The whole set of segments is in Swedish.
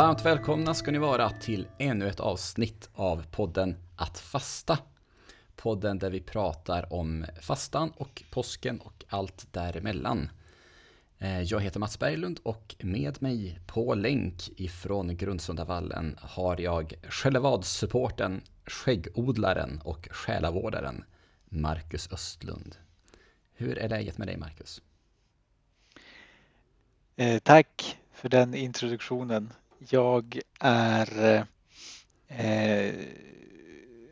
Varmt välkomna ska ni vara till ännu ett avsnitt av podden Att fasta. Podden där vi pratar om fastan och påsken och allt däremellan. Eh, jag heter Mats Berglund och med mig på länk ifrån Grundsundavallen har jag Skällevad-supporten, skäggodlaren och själavårdaren Marcus Östlund. Hur är läget med dig Marcus? Eh, tack för den introduktionen. Jag är eh,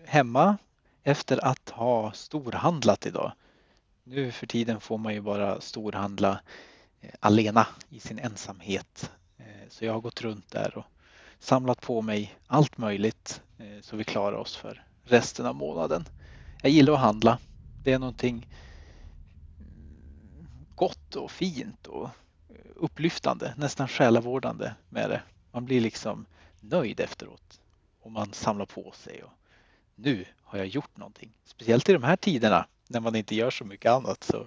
hemma efter att ha storhandlat idag. Nu för tiden får man ju bara storhandla eh, alena i sin ensamhet. Eh, så jag har gått runt där och samlat på mig allt möjligt eh, så vi klarar oss för resten av månaden. Jag gillar att handla. Det är någonting mm, gott och fint och eh, upplyftande, nästan själavårdande med det. Man blir liksom nöjd efteråt och man samlar på sig. Och nu har jag gjort någonting. Speciellt i de här tiderna när man inte gör så mycket annat så,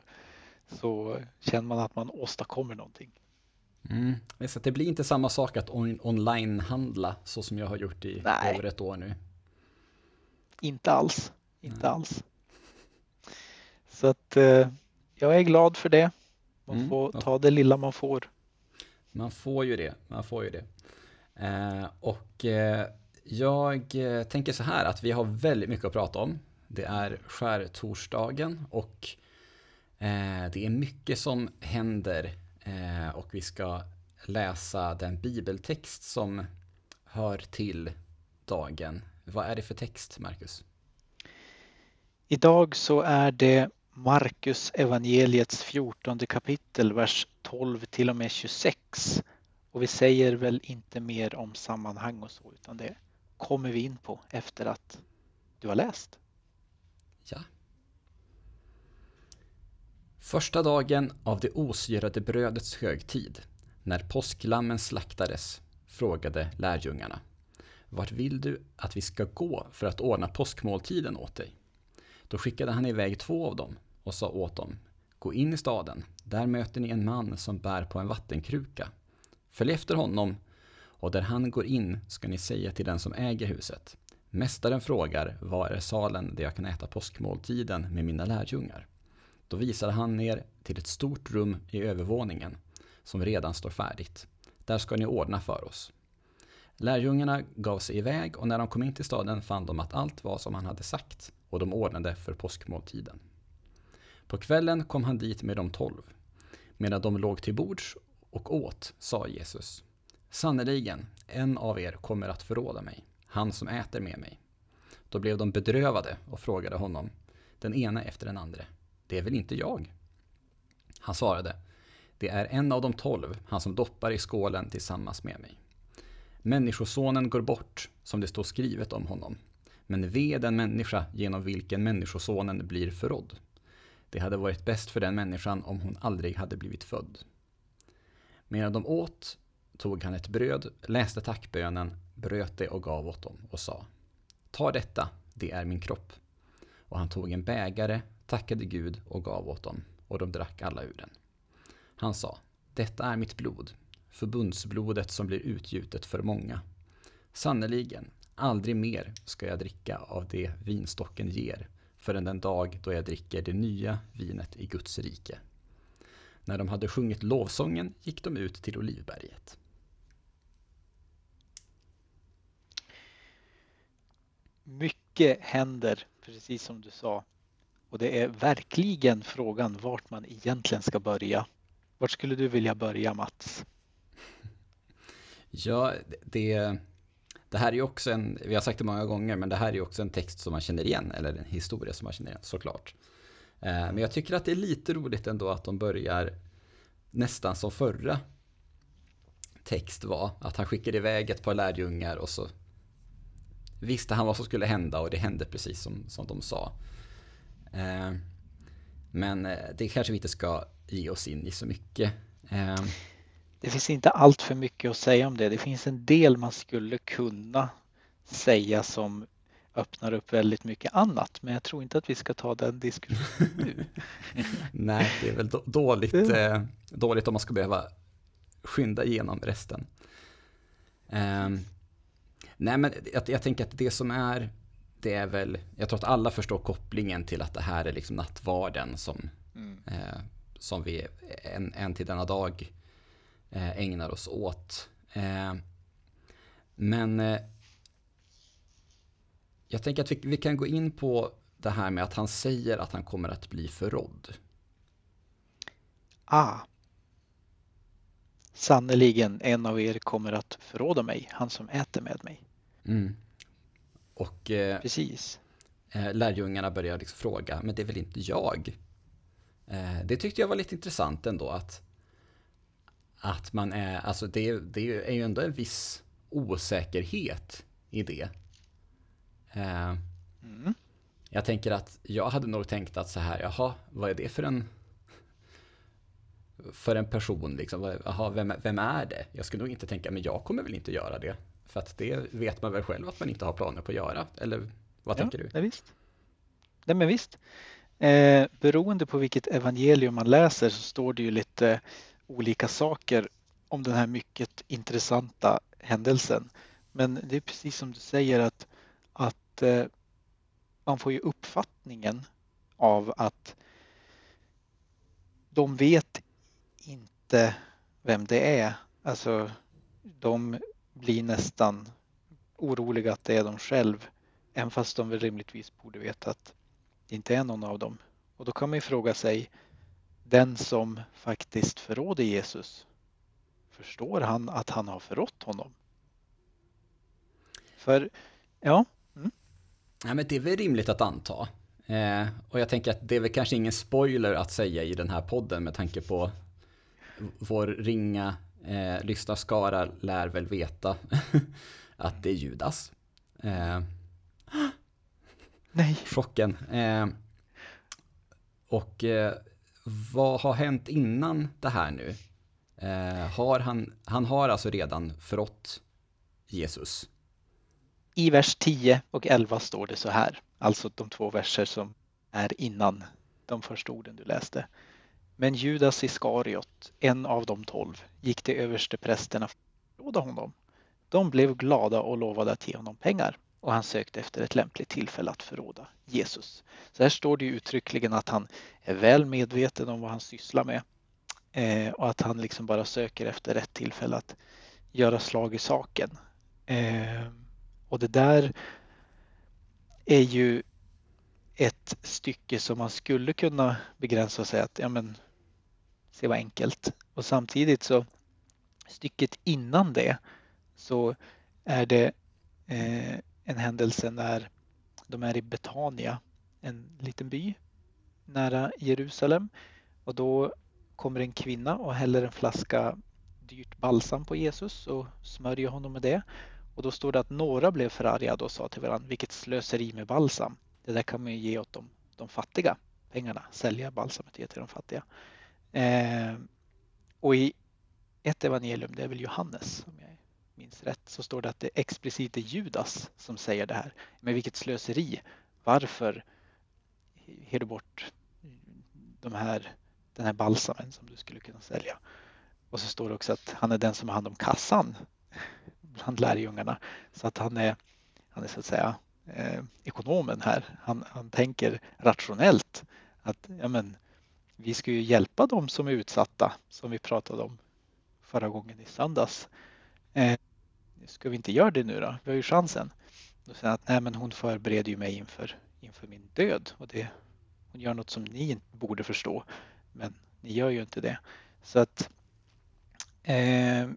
så känner man att man åstadkommer någonting. Mm. Så det blir inte samma sak att on online-handla så som jag har gjort i Nej. över ett år nu. Inte alls. Inte Nej. alls. Så att eh, jag är glad för det. Man mm. får ta det lilla man får. Man får ju det. Man får ju det. Eh, och eh, jag eh, tänker så här att vi har väldigt mycket att prata om. Det är skärtorsdagen och eh, det är mycket som händer eh, och vi ska läsa den bibeltext som hör till dagen. Vad är det för text, Marcus? Idag så är det Markus evangeliets 14 kapitel, vers 12 till och med 26. Och vi säger väl inte mer om sammanhang och så, utan det kommer vi in på efter att du har läst. Ja. Första dagen av det osyrade brödets högtid, när påsklammen slaktades, frågade lärjungarna. Vart vill du att vi ska gå för att ordna påskmåltiden åt dig? Då skickade han iväg två av dem och sa åt dem, gå in i staden, där möter ni en man som bär på en vattenkruka. Följ efter honom och där han går in ska ni säga till den som äger huset. Mästaren frågar, var är salen där jag kan äta påskmåltiden med mina lärjungar? Då visade han ner till ett stort rum i övervåningen, som redan står färdigt. Där ska ni ordna för oss. Lärjungarna gav sig iväg och när de kom in till staden fann de att allt var som han hade sagt och de ordnade för påskmåltiden. På kvällen kom han dit med de tolv. Medan de låg till bords och åt sa Jesus Sannerligen, en av er kommer att förråda mig, han som äter med mig. Då blev de bedrövade och frågade honom, den ena efter den andra, det är väl inte jag? Han svarade, det är en av de tolv, han som doppar i skålen tillsammans med mig. Människosonen går bort, som det står skrivet om honom. Men ve den människa genom vilken Människosonen blir förrådd. Det hade varit bäst för den människan om hon aldrig hade blivit född. Medan de åt tog han ett bröd, läste tackbönen, bröt det och gav åt dem och sa Ta detta, det är min kropp. Och han tog en bägare, tackade Gud och gav åt dem, och de drack alla ur den. Han sa Detta är mitt blod, förbundsblodet som blir utgjutet för många. Sannerligen, aldrig mer ska jag dricka av det vinstocken ger, förrän den dag då jag dricker det nya vinet i Guds rike. När de hade sjungit lovsången gick de ut till Olivberget. Mycket händer, precis som du sa. Och det är verkligen frågan vart man egentligen ska börja. Vart skulle du vilja börja Mats? Ja, det, det här är ju också en, vi har sagt det många gånger, men det här är ju också en text som man känner igen, eller en historia som man känner igen, såklart. Eh, men jag tycker att det är lite roligt ändå att de börjar nästan som förra text var, att han skickade iväg ett par lärjungar och så visste han vad som skulle hända och det hände precis som, som de sa. Eh, men eh, det kanske vi inte ska ge oss in i så mycket. Det finns inte allt för mycket att säga om det. Det finns en del man skulle kunna säga som öppnar upp väldigt mycket annat. Men jag tror inte att vi ska ta den diskussionen nu. Nej, det är väl dåligt, eh, dåligt om man ska behöva skynda igenom resten. Um, nej men jag, jag tänker att det som är, det är väl, jag tror att alla förstår kopplingen till att det här är liksom nattvarden som, mm. eh, som vi än, än till denna dag ägnar oss åt. Eh, men eh, jag tänker att vi, vi kan gå in på det här med att han säger att han kommer att bli förrådd. Ah. Sannerligen, en av er kommer att förråda mig, han som äter med mig. Mm. Och eh, Precis. Eh, lärjungarna börjar liksom fråga, men det är väl inte jag? Eh, det tyckte jag var lite intressant ändå att att man är, alltså det, det är ju ändå en viss osäkerhet i det. Eh, mm. Jag tänker att jag hade nog tänkt att så här, jaha, vad är det för en för en person liksom? Jaha, vem, vem är det? Jag skulle nog inte tänka, men jag kommer väl inte göra det. För att det vet man väl själv att man inte har planer på att göra. Eller vad ja, tänker du? Nej, visst. Nej, men visst. Eh, beroende på vilket evangelium man läser så står det ju lite olika saker om den här mycket intressanta händelsen. Men det är precis som du säger att, att eh, man får ju uppfattningen av att de vet inte vem det är. Alltså, de blir nästan oroliga att det är de själv, även fast de väl rimligtvis borde veta att det inte är någon av dem. Och då kan man ju fråga sig, den som faktiskt förråder Jesus, förstår han att han har förrått honom? För, ja. Mm. ja men det är väl rimligt att anta. Eh, och jag tänker att det är väl kanske ingen spoiler att säga i den här podden med tanke på vår ringa eh, lyssnarskara lär väl veta att det är Judas. Eh, Nej. Chocken. Eh, och eh, vad har hänt innan det här nu? Eh, har han, han har alltså redan förrått Jesus. I vers 10 och 11 står det så här, alltså de två verser som är innan de första orden du läste. Men Judas Iskariot, en av de tolv, gick till översteprästerna för att råda honom. De blev glada och lovade att ge honom pengar och han sökte efter ett lämpligt tillfälle att förråda Jesus. Så här står det uttryckligen att han är väl medveten om vad han sysslar med eh, och att han liksom bara söker efter rätt tillfälle att göra slag i saken. Eh, och det där är ju ett stycke som man skulle kunna begränsa och säga att ja men se vad enkelt och samtidigt så stycket innan det så är det eh, en händelse när de är i Betania, en liten by nära Jerusalem och då kommer en kvinna och häller en flaska dyrt balsam på Jesus och smörjer honom med det. Och då står det att några blev förargade och sa till varandra, vilket slöseri med balsam. Det där kan man ju ge åt de, de fattiga, pengarna, sälja balsamet och ge till de fattiga. Eh, och i ett evangelium, det är väl Johannes om jag minns rätt, så står det att det explicit är Judas som säger det här. Men vilket slöseri! Varför ger du bort de här, den här balsamen som du skulle kunna sälja? Och så står det också att han är den som har hand om kassan bland lärjungarna. Så att han är, han är så att säga eh, ekonomen här. Han, han tänker rationellt att ja, men, vi ska ju hjälpa dem som är utsatta som vi pratade om förra gången i söndags. Eh, ska vi inte göra det nu då? Vi har ju chansen. Då säger han att nej, men hon förbereder ju mig inför, inför min död och det, hon gör något som ni inte borde förstå. Men ni gör ju inte det. Så att eh,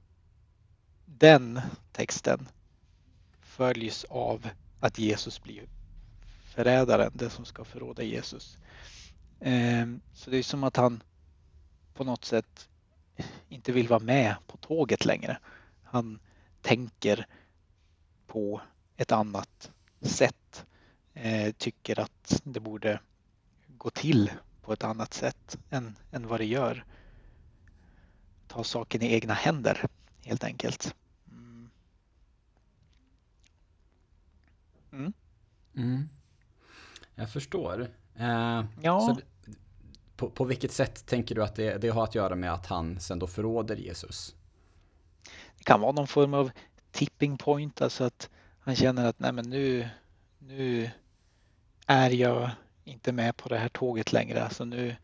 den texten följs av att Jesus blir förrädaren, den som ska förråda Jesus. Eh, så det är som att han på något sätt inte vill vara med på tåget längre. Han tänker på ett annat sätt. Ehm, tycker att det borde gå till på ett annat sätt än, än vad det gör. Ta saken i egna händer helt enkelt. Mm. Mm. Mm. Jag förstår. Eh, ja. På, på, vilket sätt tänker du att det, det har att göra med att han sen då förråder Jesus? Det kan vara någon form av tipping point, alltså att han känner att nej men nu, nu är jag inte med på det här tåget längre. Alltså nu,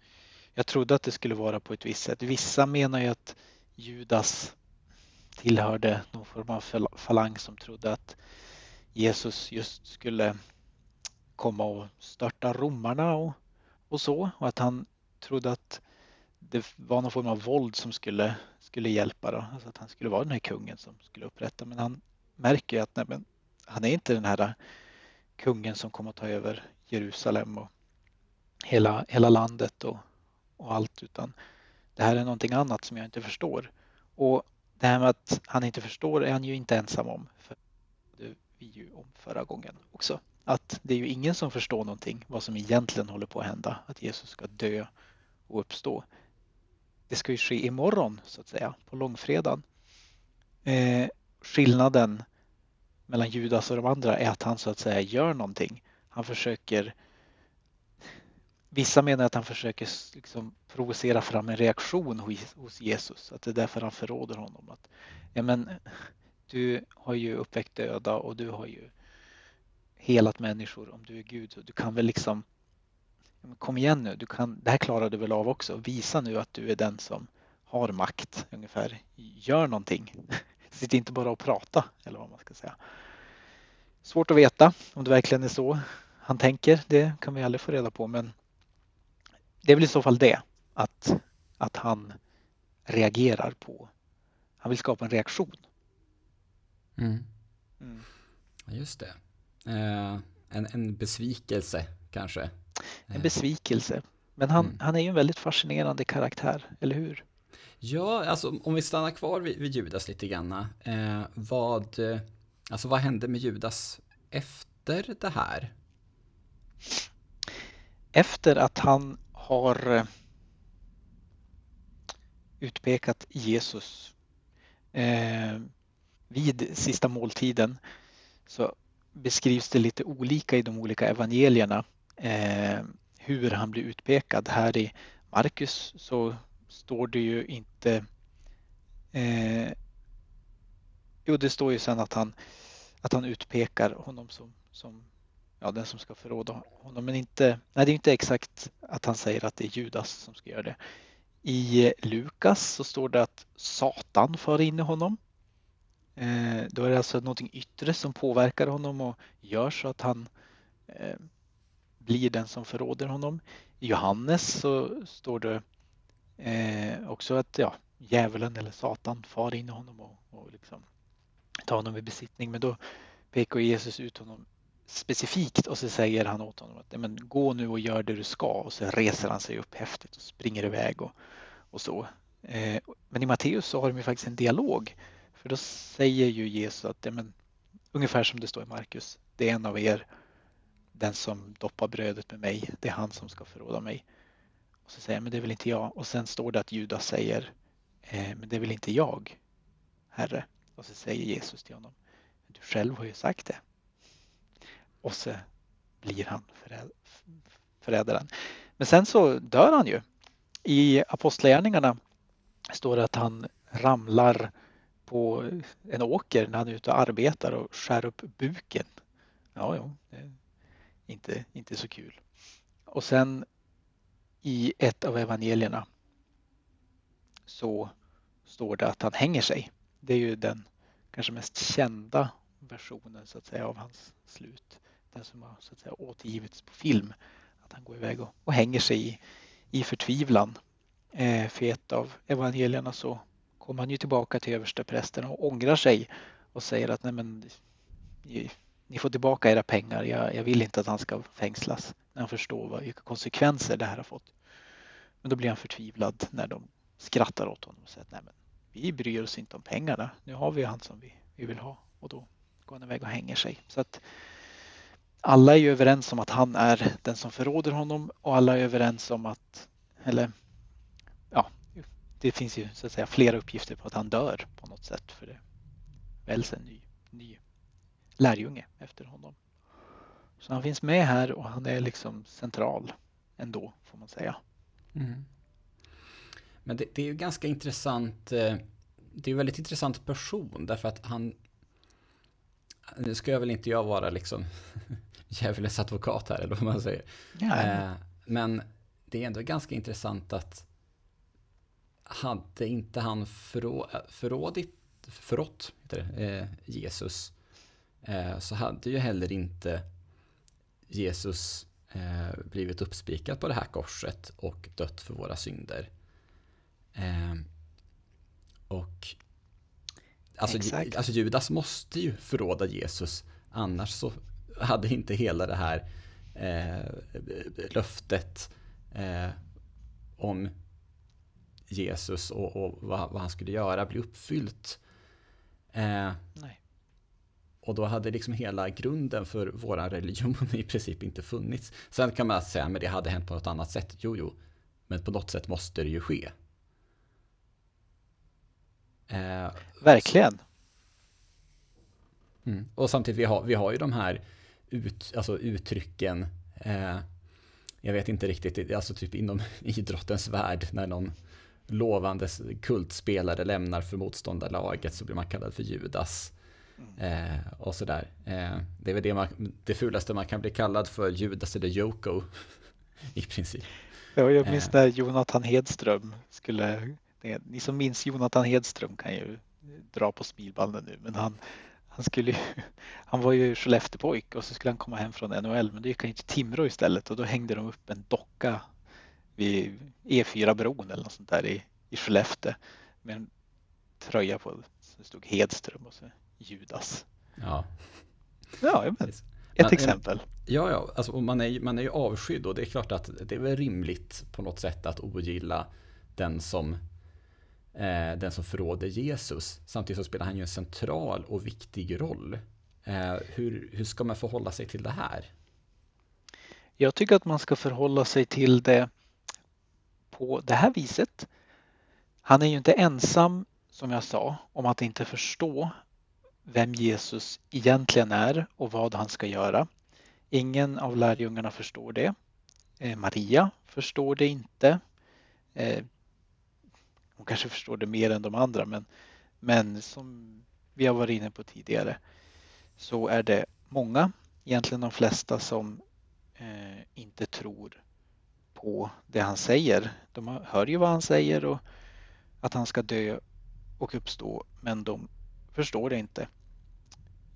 jag trodde att det skulle vara på ett visst sätt. Vissa menar ju att Judas tillhörde någon form av falang som trodde att Jesus just skulle komma och störta romarna och, och så och att han trodde att det var någon form av våld som skulle, skulle hjälpa. Då. Alltså att han skulle vara den här kungen som skulle upprätta. Men han märker ju att nej, men, han är inte den här kungen som kommer att ta över Jerusalem och hela, hela landet och, och allt utan det här är någonting annat som jag inte förstår. Och det här med att han inte förstår är han ju inte ensam om. För det vi ju om förra gången också. Att det är ju ingen som förstår någonting vad som egentligen håller på att hända. Att Jesus ska dö och uppstå. Det ska ju ske imorgon så att säga, på långfredagen. Eh, skillnaden mellan Judas och de andra är att han så att säga gör någonting. Han försöker Vissa menar att han försöker liksom provocera fram en reaktion hos Jesus, att det är därför han förråder honom. Att, ja, men, du har ju uppväckt döda och du har ju helat människor om du är Gud. Så du kan väl liksom, kom igen nu, du kan, det här klarar du väl av också. Visa nu att du är den som har makt ungefär. Gör någonting. Sitt inte bara och prata eller vad man ska säga. Svårt att veta om det verkligen är så han tänker. Det kan vi aldrig få reda på men det är väl i så fall det att, att han reagerar på. Han vill skapa en reaktion. Mm. Mm. Just det. Eh, en, en besvikelse kanske. En eh. besvikelse. Men han, mm. han är ju en väldigt fascinerande karaktär, eller hur? Ja, alltså om vi stannar kvar vid, vid Judas lite grann. Eh, vad, alltså, vad hände med Judas efter det här? Efter att han har eh, utpekat Jesus eh, vid sista måltiden så beskrivs det lite olika i de olika evangelierna eh, hur han blir utpekad. Här i Markus så står det ju inte eh, Jo, det står ju sen att han, att han utpekar honom som, som ja, den som ska förråda honom. Men inte, nej, det är inte exakt att han säger att det är Judas som ska göra det. I eh, Lukas så står det att Satan för in i honom. Eh, då är det alltså någonting yttre som påverkar honom och gör så att han eh, blir den som förråder honom. I Johannes så står det eh, också att ja, djävulen eller Satan far in i honom och, och liksom tar honom i besittning. Men då pekar Jesus ut honom specifikt och så säger han åt honom att men, gå nu och gör det du ska och så reser han sig upp häftigt och springer iväg och, och så. Eh, men i Matteus så har de ju faktiskt en dialog för då säger ju Jesus att men, ungefär som det står i Markus, det är en av er, den som doppar brödet med mig, det är han som ska förråda mig. Och så säger han, men det är väl inte jag. Och sen står det att Judas säger, eh, men det är väl inte jag, Herre. Och så säger Jesus till honom, du själv har ju sagt det och så blir han förrädaren. Men sen så dör han ju. I Apostlagärningarna står det att han ramlar på en åker när han är ute och arbetar och skär upp buken. Ja, ja, inte, inte så kul. Och sen i ett av evangelierna så står det att han hänger sig. Det är ju den kanske mest kända versionen så att säga av hans slut den som har så att säga, återgivits på film. Att han går iväg och, och hänger sig i, i förtvivlan. Eh, för ett av evangelierna så kommer han ju tillbaka till översteprästen och ångrar sig och säger att nej men ni får tillbaka era pengar. Jag, jag, vill inte att han ska fängslas. När han förstår vad, vilka konsekvenser det här har fått. Men då blir han förtvivlad när de skrattar åt honom och säger att nej men vi bryr oss inte om pengarna. Nu har vi han som vi, vi vill ha och då går han iväg och hänger sig. Så att alla är ju överens om att han är den som förråder honom och alla är överens om att, eller ja, det finns ju så att säga flera uppgifter på att han dör på något sätt för det väljs en ny, ny lärjunge efter honom. Så han finns med här och han är liksom central ändå får man säga. Mm. Men det, det, är ju ganska intressant. Eh, det är en väldigt intressant person därför att han nu ska jag väl inte jag vara liksom djävulens advokat här, eller vad man säger. Ja. Eh, men det är ändå ganska intressant att hade inte han förrå, förrådit, förrått eh, Jesus eh, så hade ju heller inte Jesus eh, blivit uppspikad på det här korset och dött för våra synder. Eh, och alltså, alltså Judas måste ju förråda Jesus, annars så hade inte hela det här eh, löftet eh, om Jesus och, och vad, vad, han skulle göra bli uppfyllt. Eh, Nej. Och då hade liksom hela grunden för våran religion i princip inte funnits. Sen kan man säga, att det hade hänt på något annat sätt. Jo, jo. Men på något sätt måste det ju ske. Eh, Verkligen. Mm. Och samtidigt, vi har, vi har ju de här ut, alltså uttrycken. Eh, jag vet inte riktigt, alltså typ inom idrottens värld när någon lovande kultspelare lämnar för motståndarlaget så blir man kallad för Judas. Eh, och sådär. Eh, det är väl det, man, det fulaste man kan bli kallad för, Judas eller Joko i princip. Ja, jag minns eh. när Jonathan Hedström skulle, ni som minns Jonathan Hedström kan ju dra på smilbanden nu, men han, han, skulle, han var ju Skellefteåpojk och så skulle han komma hem från NHL, men då gick han till Timrå istället och då hängde de upp en docka vid E4-bron eller något sånt där i, i Skellefteå med en tröja på det stod Hedström och så Judas. Ja. Ja, men, ett man, exempel. Ja, ja, alltså, man, är, man är ju avskydd och det är klart att det är väl rimligt på något sätt att ogilla den som eh, den som förråder Jesus. Samtidigt så spelar han ju en central och viktig roll. Eh, hur, hur ska man förhålla sig till det här? Jag tycker att man ska förhålla sig till det på det här viset. Han är ju inte ensam, som jag sa, om att inte förstå vem Jesus egentligen är och vad han ska göra. Ingen av lärjungarna förstår det. Eh, Maria förstår det inte. Eh, hon kanske förstår det mer än de andra men, men som vi har varit inne på tidigare så är det många, egentligen de flesta som eh, inte tror på det han säger. De hör ju vad han säger och att han ska dö och uppstå men de förstår det inte.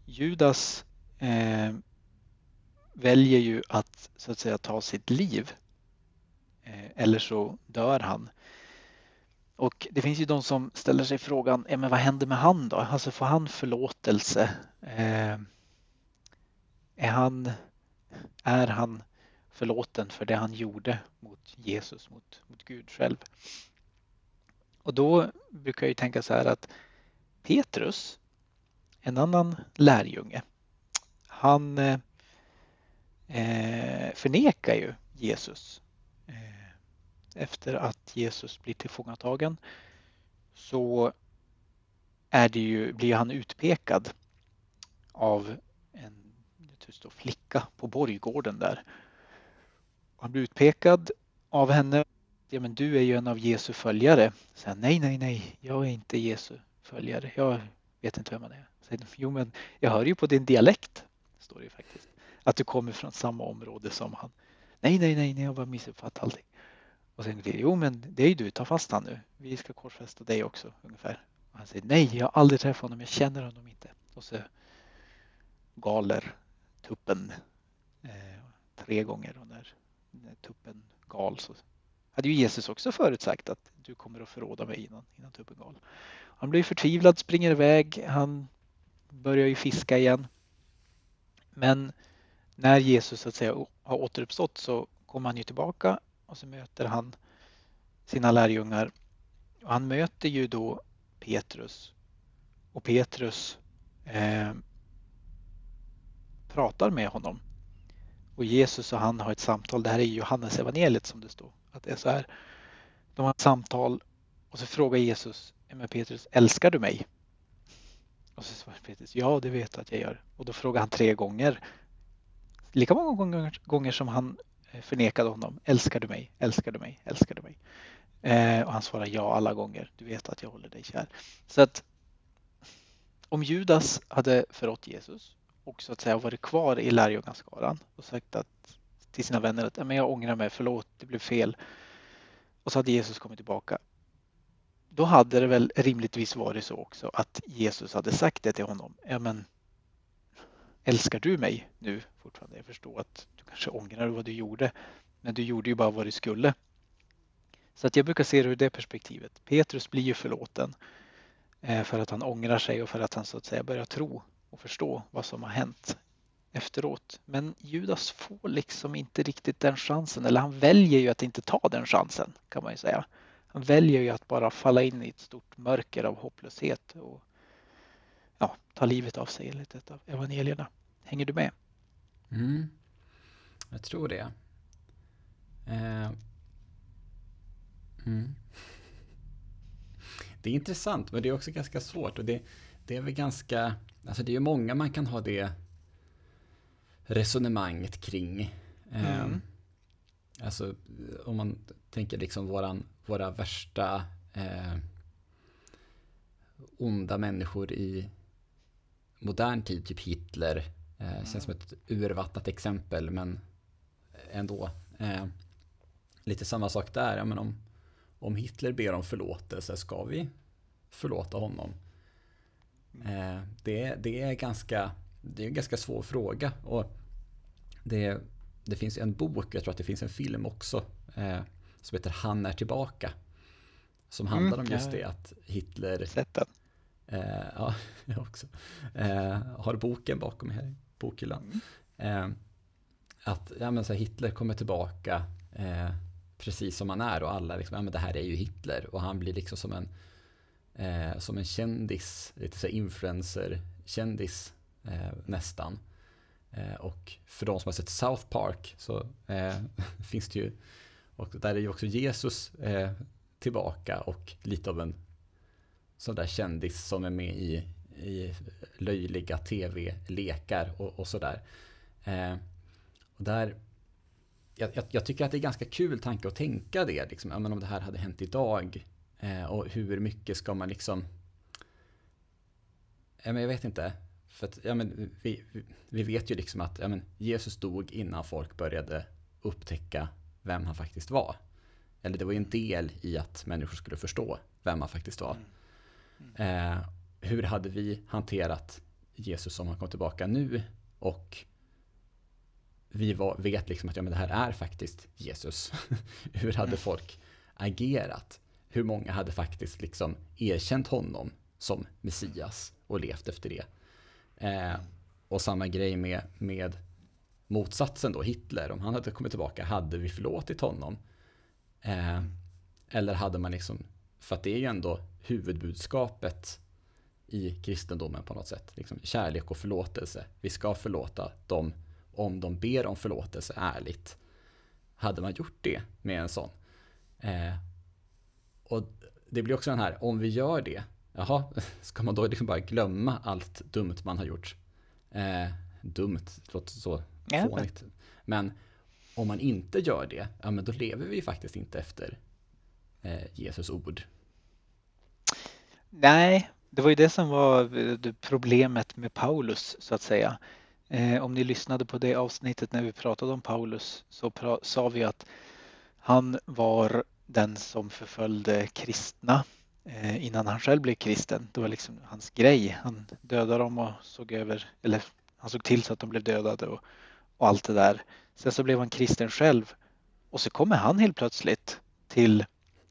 Judas eh, väljer ju att så att säga ta sitt liv eh, eller så dör han. Och det finns ju de som ställer sig frågan, eh, men vad händer med han då? Alltså får han förlåtelse? Eh, är, han, är han förlåten för det han gjorde mot Jesus, mot, mot Gud själv? Och då brukar jag tänka så här att Petrus, en annan lärjunge, han eh, eh, förnekar ju Jesus. Eh, efter att Jesus blir tillfångatagen så är det ju, blir han utpekad av en det flicka på borggården där. Han blir utpekad av henne. Ja, men du är ju en av Jesu följare. Så nej, nej, nej, jag är inte Jesu följare. Jag vet inte vem han är. Så, jo, men jag hör ju på din dialekt, står det ju faktiskt, att du kommer från samma område som han. Nej, nej, nej, nej jag bara missuppfattat allting. Och sen jo men det är ju du, ta fast han nu. Vi ska korsfästa dig också ungefär. Och han säger nej, jag har aldrig träffat honom, jag känner honom inte. Och så galer tuppen eh, tre gånger och när, när tuppen gal så hade ju Jesus också förutsagt att du kommer att förråda mig innan, innan tuppen gal. Han blir förtvivlad, springer iväg, han börjar ju fiska igen. Men när Jesus så att säga har återuppstått så kommer han ju tillbaka och så möter han sina lärjungar. Och han möter ju då Petrus och Petrus eh, pratar med honom. Och Jesus och han har ett samtal. Det här är Johannes evangeliet som det står att det är så här. De har ett samtal och så frågar Jesus men Petrus, älskar du mig? Och så svarar Petrus, ja det vet jag att jag gör. Och då frågar han tre gånger. Lika många gånger, gånger som han eh, förnekade honom. Älskar du mig? Älskar du mig? Älskar du mig? Eh, och han svarar ja alla gånger. Du vet att jag håller dig kär. Så att om Judas hade förrått Jesus och så att säga varit kvar i lärjungaskaran och sagt att, till sina vänner att jag ångrar mig, förlåt, det blev fel. Och så hade Jesus kommit tillbaka. Då hade det väl rimligtvis varit så också att Jesus hade sagt det till honom. Ja, men älskar du mig nu fortfarande? Jag förstår att du kanske ångrar vad du gjorde, men du gjorde ju bara vad du skulle. Så att jag brukar se det ur det perspektivet. Petrus blir ju förlåten eh, för att han ångrar sig och för att han så att säga börjar tro och förstå vad som har hänt efteråt. Men Judas får liksom inte riktigt den chansen, eller han väljer ju att inte ta den chansen kan man ju säga. Han väljer ju att bara falla in i ett stort mörker av hopplöshet och ja, ta livet av sig enligt ett av evangelierna. Hänger du med? Mm. Jag tror det. Eh. Mm. Det är intressant, men det är också ganska svårt. Och det, det är väl ganska... Alltså det är ju många man kan ha det resonemanget kring. Mm. Eh, alltså om man tänker liksom våran, våra värsta eh, onda människor i modern tid, typ Hitler, eh, mm. känns som ett urvattnat exempel, men ändå. Eh, lite samma sak där, ja, men om, om Hitler ber om förlåtelse, ska vi förlåta honom? Mm. Eh, det, det, är ganska, det är en ganska svår fråga. Och det, det finns en bok, jag tror att det finns en film också, eh, som heter Han är tillbaka. Som handlar mm, om just det att Hitler... Sett den. Eh, ja, jag också. Eh, har boken bakom mig här i bokhyllan. Mm. Eh, att ja, men så här, Hitler kommer tillbaka eh, precis som han är och alla liksom, ja men det här är ju Hitler och han blir liksom som en eh, som en kändis, lite så influencer-kändis eh, nästan. och för de som har sett South Park så finns det ju, och där är ju också Jesus eh, tillbaka och lite av en sån där kändis som är med i, i löjliga tv-lekar och, och sådär. Eh, och där, jag, jag, tycker att det är ganska kul tanke att tänka det, liksom, ja, men om det här hade hänt idag eh, och hur mycket ska man liksom... Ja, men jag vet inte. För att, ja, men vi, vi vet ju liksom att ja, men Jesus dog innan folk började upptäcka vem han faktiskt var. Eller det var ju en del i att människor skulle förstå vem han faktiskt var. Mm. Eh, hur hade vi hanterat Jesus om han kom tillbaka nu? Och vi var, vet liksom att ja, men det här är faktiskt Jesus. hur hade mm. folk agerat? Hur många hade faktiskt liksom erkänt honom som Messias och levt efter det? Eh, och samma grej med, med motsatsen då, Hitler. Om han hade kommit tillbaka, hade vi förlåtit honom? Eh, eller hade man liksom, för att det är ju ändå huvudbudskapet i kristendomen på något sätt. Liksom kärlek och förlåtelse. Vi ska förlåta dem om de ber om förlåtelse ärligt. Hade man gjort det med en sån? Eh, och det blir också den här, om vi gör det, jaha, ska man då liksom bara glömma allt dumt man har gjort? Eh, dumt, det låter så ja, fånigt. Men om man inte gör det, ja men då lever vi faktiskt inte efter eh, Jesus ord. Nej, det var ju det som var problemet med Paulus så att säga. Eh, om ni lyssnade på det avsnittet när vi pratade om Paulus så pra sa vi att han var den som förföljde kristna eh, innan han själv blev kristen. Det var liksom hans grej. Han dödade dem och såg över, eller han såg till så att de blev dödade och, och allt det där. Sen så blev han kristen själv och så kommer han helt plötsligt till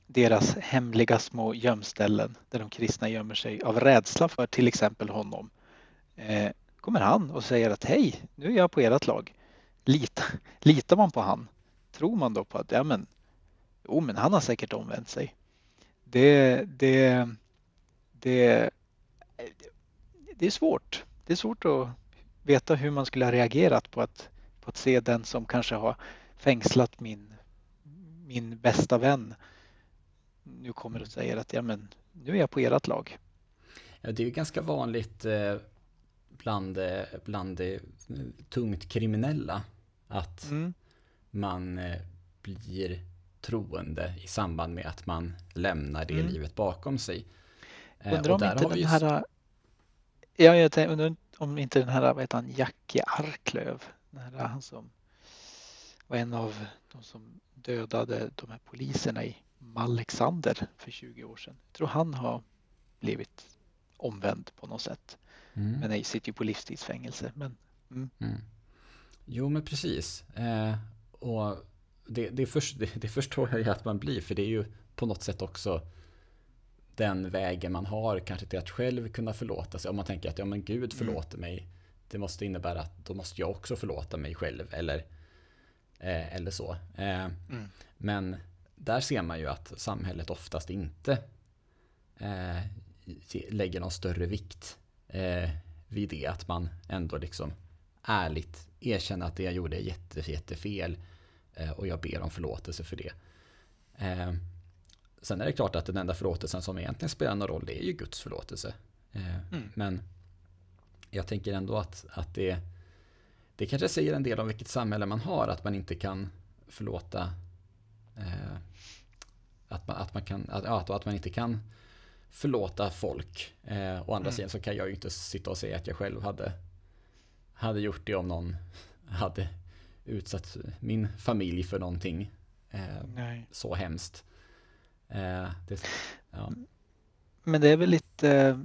deras hemliga små gömställen där de kristna gömmer sig av rädsla för till exempel honom. Eh, kommer han och säger att hej, nu är jag på ert lag. Lita, litar man på han? Tror man då på att ja, men, jo, men han har säkert omvänt sig. Det, det, det, det är svårt. Det är svårt att veta hur man skulle ha reagerat på att, på att se den som kanske har fängslat min, min bästa vän nu kommer och säger att ja, men, nu är jag på ert lag. Ja, det är ju ganska vanligt eh, bland, eh, bland eh, tungt kriminella att mm. man blir troende i samband med att man lämnar det mm. livet bakom sig. Undrar om inte den här... Ja, jag undrar om inte den här, vad heter han, Jackie Arklöv, den här, han som var en av de som dödade de här poliserna i Alexander för 20 år sedan. Jag tror han har blivit omvänd på något sätt. Mm. Men nej, sitter ju på livstidsfängelse. Men, mm. Mm. Jo, men precis. Eh, och det, det, först, det, det, förstår jag ju att man blir, för det är ju på något sätt också den vägen man har kanske till att själv kunna förlåta sig. Om man tänker att ja, men Gud mm. förlåter mig. Det måste innebära att då måste jag också förlåta mig själv. Eller, eh, eller så. Eh, mm. Men där ser man ju att samhället oftast inte eh, lägger någon större vikt eh, vid det. Att man ändå liksom ärligt erkänner att det jag gjorde är jätte, jättefel eh, och jag ber om förlåtelse för det. Eh, sen är det klart att den enda förlåtelsen som egentligen spelar någon roll det är ju Guds förlåtelse. Mm. Men jag tänker ändå att, att det, det kanske säger en del om vilket samhälle man har, att man inte kan förlåta eh, att, man, att, man kan, att, ja, att man inte kan förlåta folk. Eh, å andra mm. sidan så kan jag ju inte sitta och säga att jag själv hade, hade gjort det om någon hade utsatt min familj för någonting eh, så hemskt. Eh, det, ja. Men det är väl lite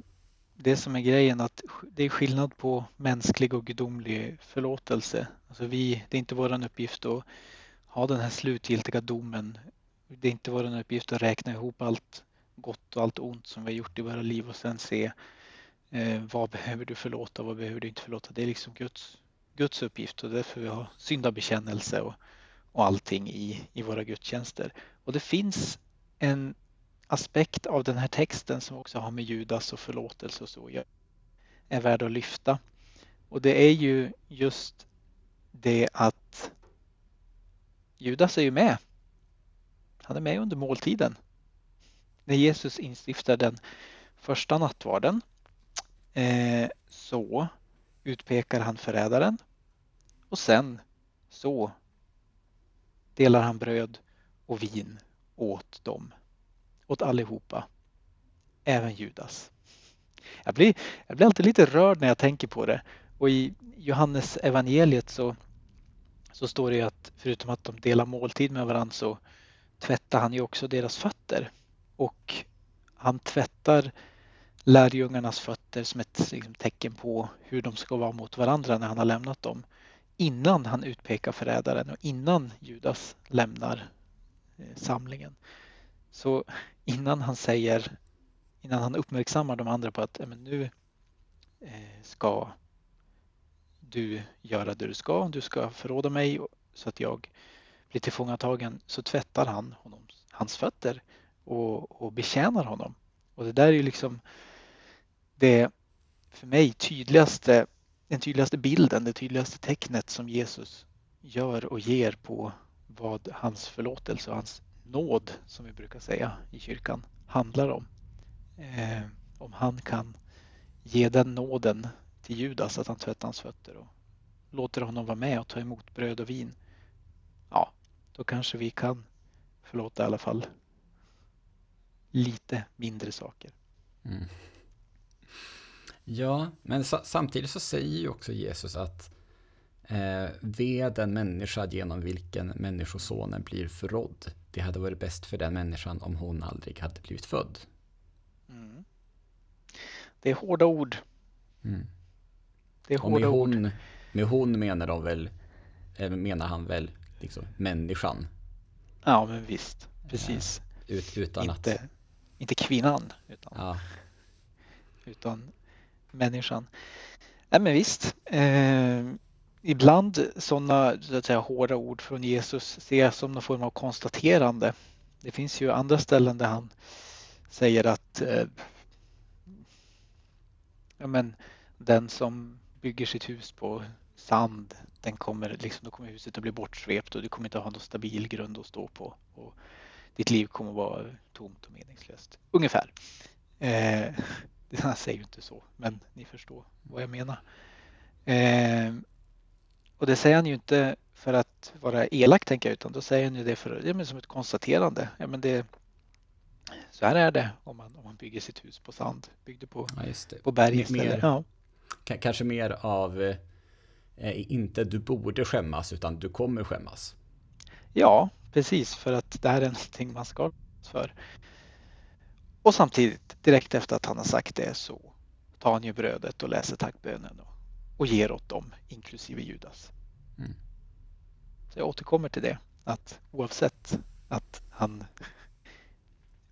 det som är grejen att det är skillnad på mänsklig och gudomlig förlåtelse. Alltså vi, det är inte vår uppgift att ha den här slutgiltiga domen. Det är inte vår uppgift att räkna ihop allt gott och allt ont som vi har gjort i våra liv och sen se eh, vad behöver du förlåta, vad behöver du inte förlåta. Det är liksom Guds, Guds uppgift och därför vi har syndabekännelse och, och allting i, i våra gudstjänster. Och det finns en aspekt av den här texten som också har med Judas och förlåtelse och så att göra är värd att lyfta. Och det är ju just det att Judas är ju med. Han är med under måltiden när Jesus instiftar den första nattvarden eh, så utpekar han förrädaren och sen så delar han bröd och vin åt dem, åt allihopa, även Judas. Jag blir, jag blir alltid lite rörd när jag tänker på det och i Johannes evangeliet så, så står det att förutom att de delar måltid med varandra så tvättar han ju också deras fötter och han tvättar lärjungarnas fötter som ett liksom, tecken på hur de ska vara mot varandra när han har lämnat dem innan han utpekar förrädaren och innan Judas lämnar eh, samlingen. Så innan han säger, innan han uppmärksammar de andra på att men nu eh, ska du göra det du ska, du ska förråda mig så att jag blir tillfångatagen, så tvättar han honom, hans fötter och, och betjänar honom. Och det där är ju liksom det för mig tydligaste, den tydligaste bilden, det tydligaste tecknet som Jesus gör och ger på vad hans förlåtelse och hans nåd, som vi brukar säga i kyrkan, handlar om. Eh, om han kan ge den nåden till Judas att han tvättar hans fötter och låter honom vara med och ta emot bröd och vin. Ja, då kanske vi kan förlåta i alla fall lite mindre saker. Mm. Ja, men samtidigt så säger ju också Jesus att eh, ve den människa genom vilken människosonen blir förrådd. Det hade varit bäst för den människan om hon aldrig hade blivit född. Mm. Det är hårda ord. Mm. Det är hårda med hon, ord. Med hon menar de väl, menar han väl liksom människan? Ja, men visst. Precis. Ut, utan Inte, att inte kvinnan utan, ja. utan människan. Nej men visst. Eh, ibland sådana så att säga, hårda ord från Jesus ser jag som någon form av konstaterande. Det finns ju andra ställen där han säger att eh, ja, men, den som bygger sitt hus på sand, den kommer, liksom, då kommer huset att bli bortsvept och du kommer inte ha någon stabil grund att stå på. Och ditt liv kommer att vara tomt och meningslöst. Ungefär. Eh, han säger ju inte så, men ni förstår vad jag menar. Eh, och det säger han ju inte för att vara elak, tänker jag, utan då säger han ju det för, ja, men som ett konstaterande. Ja, men det, så här är det om man, om man bygger sitt hus på sand, byggde på, ja, på berg istället. Ja. kanske mer av eh, inte du borde skämmas utan du kommer skämmas. Ja, precis för att det här är någonting man ska för. Och samtidigt direkt efter att han har sagt det så tar han ju brödet och läser tackbönen och, ger åt dem, inklusive Judas. Mm. Så jag återkommer till det, att oavsett att han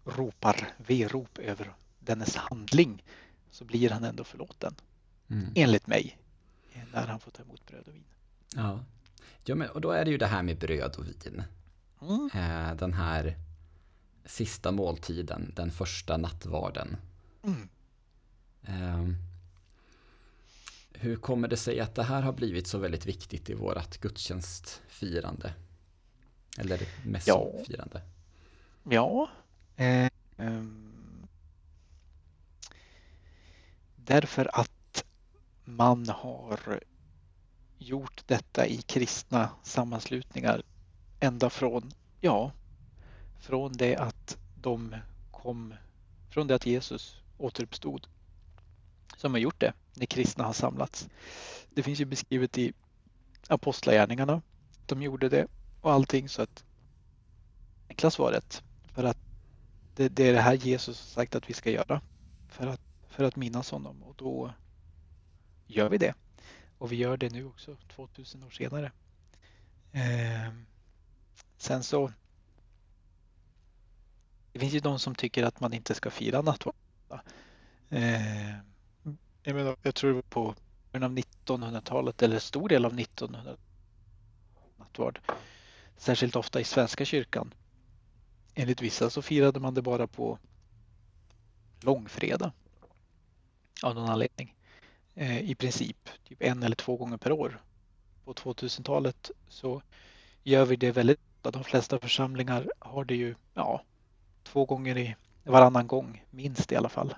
ropar verop över dennes handling så blir han ändå förlåten. Mm. Enligt mig. När han får ta emot bröd och vin. Ja. ja, men och då är det ju det här med bröd och vin. Mm. Eh, den här sista måltiden, den första nattvarden. Mm. Eh, hur kommer det sig att det här har blivit så väldigt viktigt i vårt gudstjänstfirande? Eller mässofirande? Ja. ja. Eh, um, därför att man har gjort detta i kristna sammanslutningar ända från, ja, från det att de kom, från det att Jesus återuppstod. Som har gjort det när kristna har samlats. Det finns ju beskrivet i Apostlagärningarna. De gjorde det och allting så att enkla svaret för att det, det är det här Jesus har sagt att vi ska göra för att, för att minnas honom och då gör vi det. Och vi gör det nu också 2000 år senare. Eh, sen så det finns ju de som tycker att man inte ska fira nattvard. Eh, jag, menar, jag tror på början av 1900-talet eller stor del av 1900 nattvard. Särskilt ofta i Svenska kyrkan. Enligt vissa så firade man det bara på långfredag. Av någon anledning. Eh, I princip typ en eller två gånger per år. På 2000-talet så gör vi det väldigt ofta. De flesta församlingar har det ju ja, två gånger i varannan gång, minst i alla fall.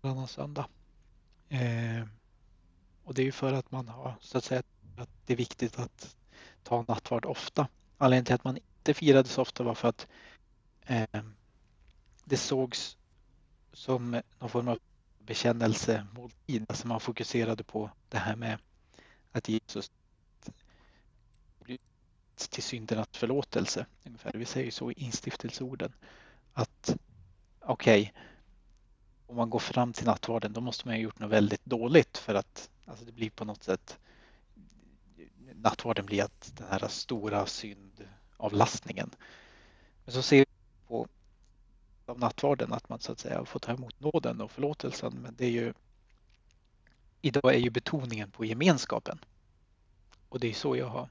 Varannan söndag. Eh, och det är ju för att man har så att säga att det är viktigt att ta nattvard ofta. Anledningen till att man inte firade så ofta var för att eh, det sågs som någon form av bekännelsemåltid. Alltså man fokuserade på det här med att Jesus till syndernas förlåtelse. Ungefär. Vi säger så i instiftelseorden att okej, okay, om man går fram till nattvarden då måste man ha gjort något väldigt dåligt för att alltså det blir på något sätt nattvarden blir att den här stora syndavlastningen. Men så ser vi på av nattvarden att man så att säga får ta emot nåden och förlåtelsen men det är ju idag är ju betoningen på gemenskapen. Och det är så jag har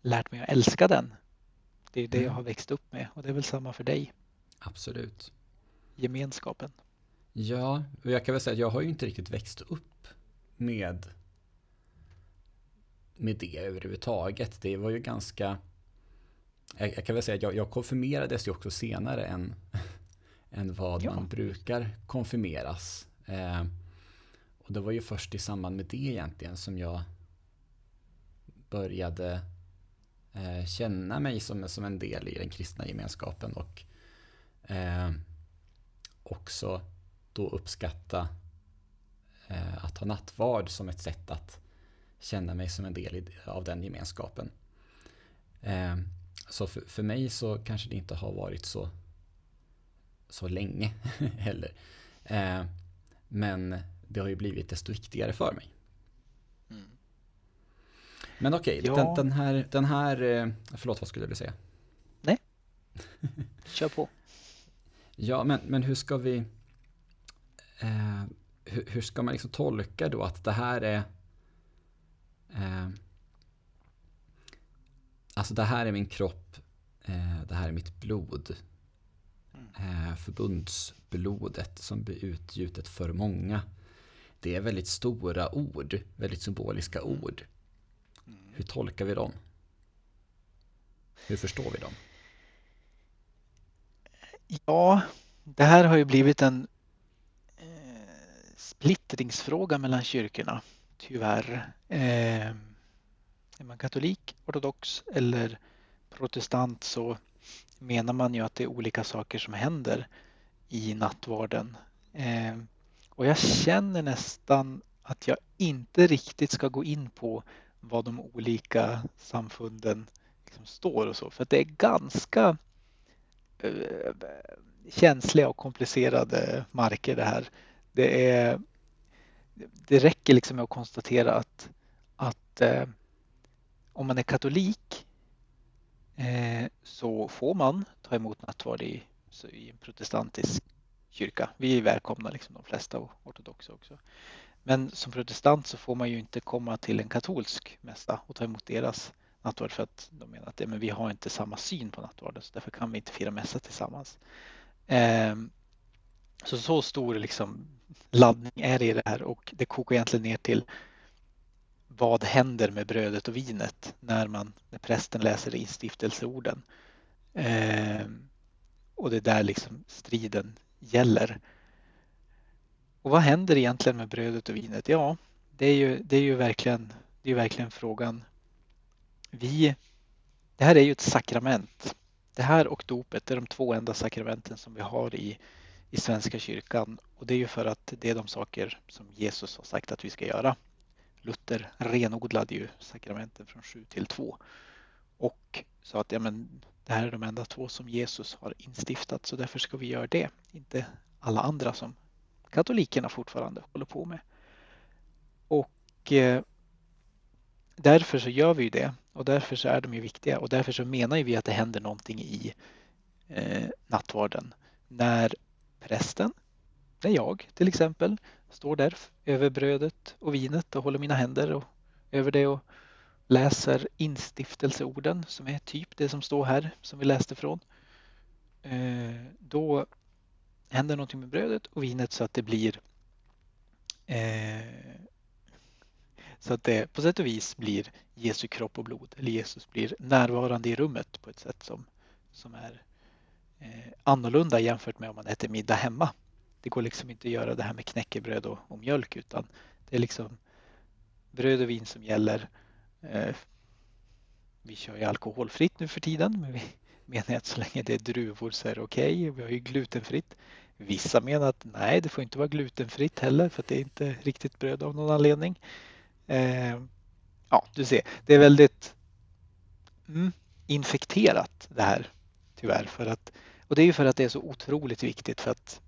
lärt mig att älska den. Det är det jag mm. har växt upp med och det är väl samma för dig. Absolut. Gemenskapen. Ja, och jag kan väl säga att jag har ju inte riktigt växt upp med med det överhuvudtaget. Det var ju ganska jag, jag kan väl säga att jag, jag konfirmerades ju också senare än, än vad ja. man brukar konfirmeras. Eh, och det var ju först i samband med det egentligen som jag började eh, känna mig som, som en del i den kristna gemenskapen och eh, också då uppskatta eh, att ha nattvard som ett sätt att känna mig som en del i, av den gemenskapen. Eh, så för, för mig så kanske det inte har varit så, så länge heller. Eh, men det har ju blivit desto viktigare för mig. Mm. Men okej, okay, ja. den, den, här, den här, eh, förlåt vad skulle du säga? Nej, kör på. ja, men, men hur ska vi, eh, hur, hur, ska man liksom tolka då att det här är eh, Alltså det här är min kropp, eh, det här är mitt blod. Mm. Eh, förbundsblodet som blir utgjutet för många. Det är väldigt stora ord, väldigt symboliska ord. Mm. Hur tolkar vi dem? Hur förstår vi dem? Ja, det här har ju blivit en splittringsfråga mellan kyrkorna, tyvärr. Eh, är man katolik, ortodox eller protestant så menar man ju att det är olika saker som händer i nattvarden. Eh, och jag känner nästan att jag inte riktigt ska gå in på vad de olika samfunden liksom står och så, för det är ganska eh, känsliga och komplicerade marker det här. Det, är, det räcker liksom med att konstatera att, att eh, om man är katolik eh, så får man ta emot nattvard i, i en protestantisk kyrka. Vi är välkomna, liksom de flesta och ortodoxa också. Men som protestant så får man ju inte komma till en katolsk mässa och ta emot deras nattvard för att de menar att det, men vi har inte samma syn på nattvarden så därför kan vi inte fira mässa tillsammans. Eh, så så stor liksom laddning är det i det här och det kokar egentligen ner till vad händer med brödet och vinet när, man, när prästen läser instiftelseorden. Eh, och det är där liksom striden gäller. Och vad händer egentligen med brödet och vinet? Ja, det är ju, det är ju verkligen, det är verkligen frågan. Vi, det här är ju ett sakrament. Det här och dopet är de två enda sakramenten som vi har i, i Svenska kyrkan. Och det är ju för att det är de saker som Jesus har sagt att vi ska göra. Luther renodlade ju sakramenten från sju till två. Och sa att ja, men, det här är de enda två som Jesus har instiftat så därför ska vi göra det, inte alla andra som katolikerna fortfarande håller på med. Och eh, därför så gör vi det. Och därför så är de ju viktiga. Och därför så menar vi att det händer någonting i eh, nattvarden. När prästen, det är jag till exempel, står där över brödet och vinet och håller mina händer och över det och läser instiftelseorden som är typ det som står här som vi läste från. Eh, då händer någonting med brödet och vinet så att det blir eh, så att det på sätt och vis blir Jesu kropp och blod eller Jesus blir närvarande i rummet på ett sätt som, som är eh, Eh, annorlunda jämfört med om man äter middag hemma. Det går liksom inte att göra det här med knäckebröd och, och mjölk utan det är liksom bröd och vin som gäller. Eh, vi kör ju alkoholfritt nu för tiden men vi menar att så länge det är druvor så är det okej. Okay. Vi har ju glutenfritt. Vissa menar att nej, det får inte vara glutenfritt heller för att det är inte riktigt bröd av någon anledning. Eh, ja, du ser, det är väldigt mm, infekterat det här tyvärr. För att, och det är ju för att det är så otroligt viktigt för att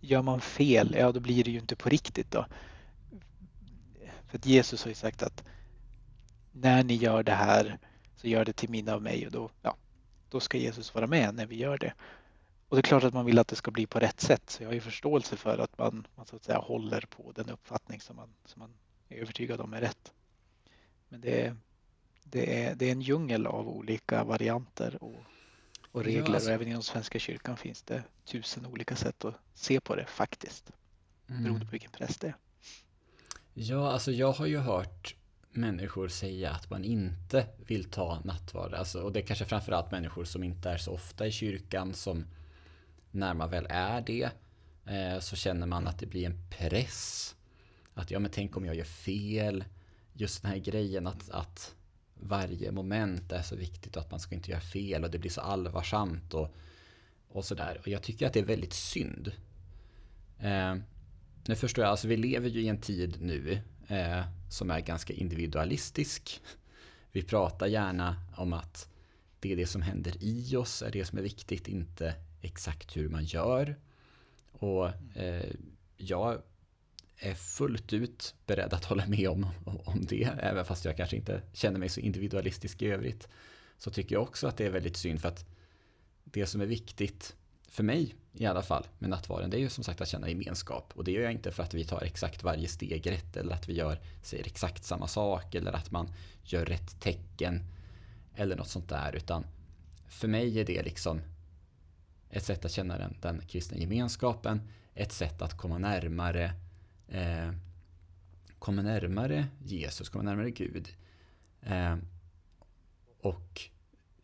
gör man fel, ja då blir det ju inte på riktigt då. För att Jesus har ju sagt att när ni gör det här så gör det till minne av mig och då, ja, då ska Jesus vara med när vi gör det. Och det är klart att man vill att det ska bli på rätt sätt. Så jag har ju förståelse för att man, man så att säga håller på den uppfattning som man, som man är övertygad om är rätt. Men det är, det är, det är en djungel av olika varianter och, och regler. Ja, alltså. Och även inom Svenska kyrkan finns det tusen olika sätt att se på det faktiskt. Mm. Beroende på vilken präst det är. Ja, alltså jag har ju hört människor säga att man inte vill ta nattvard. Alltså, och det är kanske framförallt människor som inte är så ofta i kyrkan som när man väl är det eh, så känner man att det blir en press. Att ja men tänk om jag gör fel. Just den här grejen att, att varje moment är så viktigt och att man ska inte göra fel och det blir så allvarsamt och, och sådär. Och jag tycker att det är väldigt synd. Eh, nu förstår jag, alltså vi lever ju i en tid nu eh, som är ganska individualistisk. Vi pratar gärna om att det är det som händer i oss är det som är viktigt, inte exakt hur man gör. Och eh, jag är fullt ut beredd att hålla med om, om det, även fast jag kanske inte känner mig så individualistisk i övrigt. Så tycker jag också att det är väldigt synd för att det som är viktigt för mig i alla fall med nattvarden, det är ju som sagt att känna gemenskap. Och det gör jag inte för att vi tar exakt varje steg rätt eller att vi gör, säger exakt samma sak eller att man gör rätt tecken eller något sånt där. Utan för mig är det liksom ett sätt att känna den, den kristna gemenskapen, ett sätt att komma närmare eh, kommer närmare Jesus, kommer närmare Gud. Eh, och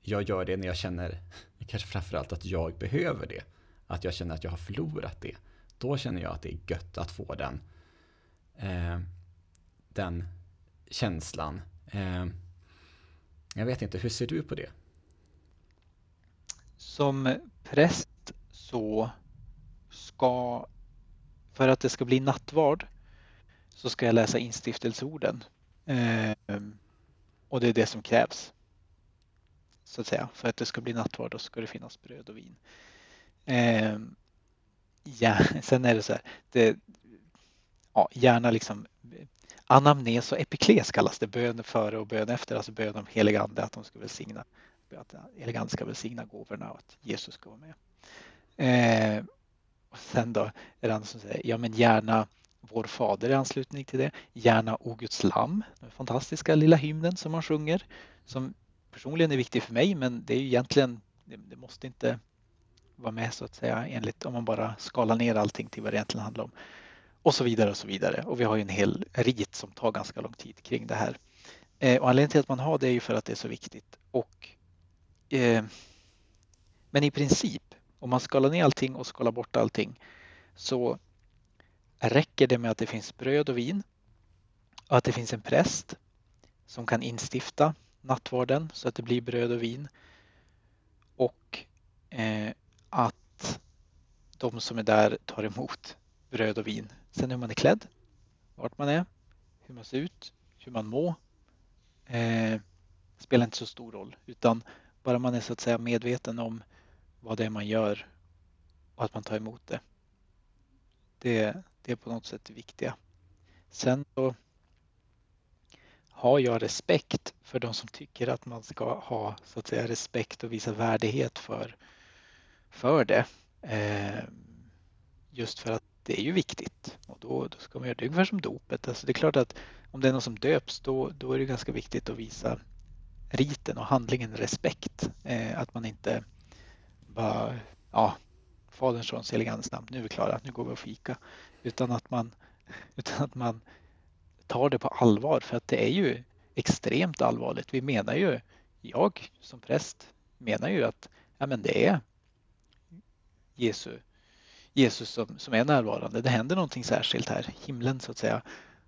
jag gör det när jag känner, kanske framförallt att jag behöver det. Att jag känner att jag har förlorat det. Då känner jag att det är gött att få den, eh, den känslan. Eh, jag vet inte, hur ser du på det? Som präst så ska, för att det ska bli nattvard, så ska jag läsa instiftelseorden. Eh, och det är det som krävs. Så att säga. För att det ska bli nattvard då ska det finnas bröd och vin. Eh, ja, sen är det så här. Det, ja, gärna liksom anamnes och epikles kallas det. Bön före och bön efter. Alltså bön om helig ande att de ska välsigna. Att helig ande ska välsigna gåvorna och att Jesus ska vara med. Eh, och sen då är det andra som säger ja men gärna vår fader i anslutning till det. Gärna O Guds lamm, den fantastiska lilla hymnen som man sjunger. Som personligen är viktig för mig men det är ju egentligen, det, måste inte vara med så att säga enligt om man bara skalar ner allting till vad det egentligen handlar om. Och så vidare och så vidare. Och vi har ju en hel rit som tar ganska lång tid kring det här. Eh, och anledningen till att man har det är ju för att det är så viktigt. Och, eh, men i princip, om man skalar ner allting och skalar bort allting så räcker det med att det finns bröd och vin och att det finns en präst som kan instifta nattvarden så att det blir bröd och vin och eh, att de som är där tar emot bröd och vin. Sen hur man är klädd, vart man är, hur man ser ut, hur man mår eh, spelar inte så stor roll utan bara man är så att säga medveten om vad det är man gör och att man tar emot det. Det, det är på något sätt det viktiga. Sen så har jag respekt för de som tycker att man ska ha så att säga respekt och visa värdighet för, för det. Eh, just för att det är ju viktigt och då, då ska man göra det ungefär som dopet. Alltså det är klart att om det är någon som döps då, då är det ganska viktigt att visa riten och handlingen respekt. Eh, att man inte bara, ja, Faderns, Sons, Heligandens namn, nu är vi klara, nu går vi och fika. Utan att man, utan att man tar det på allvar för att det är ju extremt allvarligt. Vi menar ju, jag som präst menar ju att ja, men det är Jesu, Jesus som, som är närvarande. Det händer någonting särskilt här. Himlen så att säga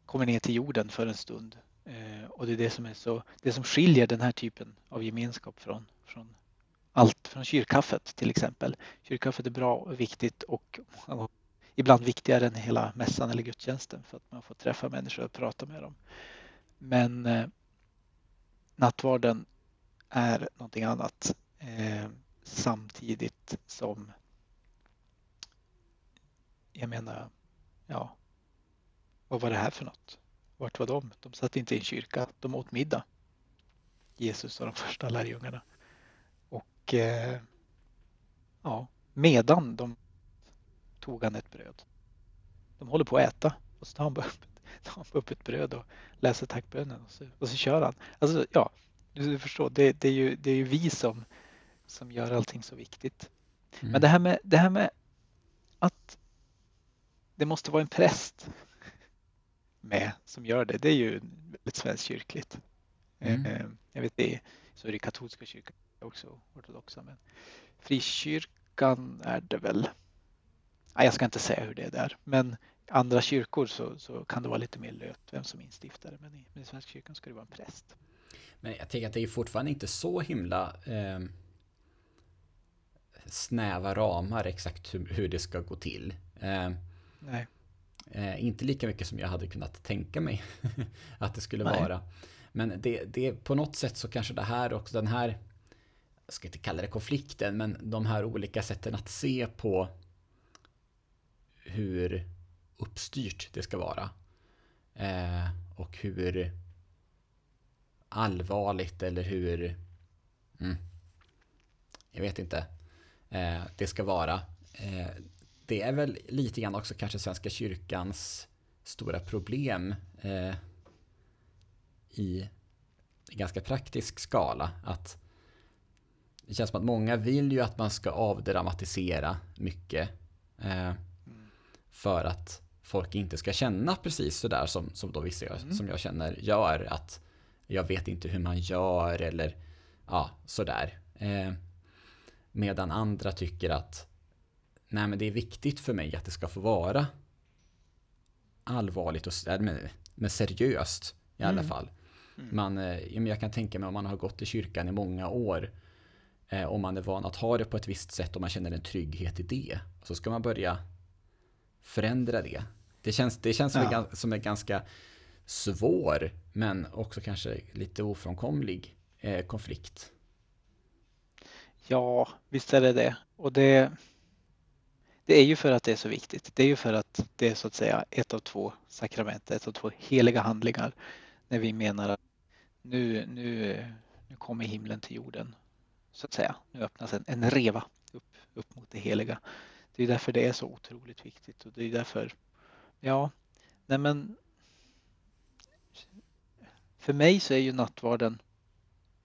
kommer ner till jorden för en stund. Eh, och det är det som, är så, det som skiljer den här typen av gemenskap från, från allt från kyrkkaffet till exempel. Kyrkkaffet är bra och viktigt och ibland viktigare än hela mässan eller gudstjänsten för att man får träffa människor och prata med dem. Men eh, nattvarden är någonting annat eh, samtidigt som jag menar, ja, vad var det här för något? Vart var de? De satt inte i en kyrka, de åt middag. Jesus och de första lärjungarna. Eh, ja, medan de tog han ett bröd. De håller på att äta och så tar han upp, tar han upp ett bröd och läser tackbönen och så, och så kör han. Alltså ja, du förstår, det, det, är, ju, det är ju vi som, som gör allting så viktigt. Mm. Men det här, med, det här med att det måste vara en präst med som gör det, det är ju väldigt svenskkyrkligt. Mm. Eh, jag vet det, så är det katolska kyrkan också ortodoxa. Men frikyrkan är det väl. Nej, jag ska inte säga hur det är där, men andra kyrkor så, så kan det vara lite mer löt vem som instiftare. Men i, men i Svenska kyrkan ska det vara en präst. Men jag tänker att det är fortfarande inte så himla eh, snäva ramar exakt hur, hur, det ska gå till. Eh, Nej. Eh, inte lika mycket som jag hade kunnat tänka mig att det skulle Nej. vara. Men det, det på något sätt så kanske det här också, den här jag ska inte kalla det konflikten, men de här olika sätten att se på hur uppstyrt det ska vara. Eh, och hur allvarligt eller hur, mm, jag vet inte, eh, det ska vara. Eh, det är väl lite grann också kanske Svenska kyrkans stora problem eh, i ganska praktisk skala. Att det känns som att många vill ju att man ska avdramatisera mycket. Eh, för att folk inte ska känna precis sådär som, som då vissa mm. som jag känner gör. Att jag vet inte hur man gör eller ja, sådär. Eh, medan andra tycker att nej men det är viktigt för mig att det ska få vara allvarligt och men, men seriöst i alla mm. fall. Mm. Man, eh, jag kan tänka mig om man har gått i kyrkan i många år Eh, om man är van att ha det på ett visst sätt och man känner en trygghet i det. Så ska man börja förändra det. Det känns, det känns ja. som en ganska svår, men också kanske lite ofrånkomlig eh, konflikt. Ja, visst är det det. Och det, det är ju för att det är så viktigt. Det är ju för att det är så att säga ett av två sakrament, ett av två heliga handlingar. När vi menar att nu, nu, nu kommer himlen till jorden, så att säga. Nu öppnas en, en reva upp, upp mot det heliga. Det är därför det är så otroligt viktigt och det är därför, ja, nej men för mig så är ju nattvarden,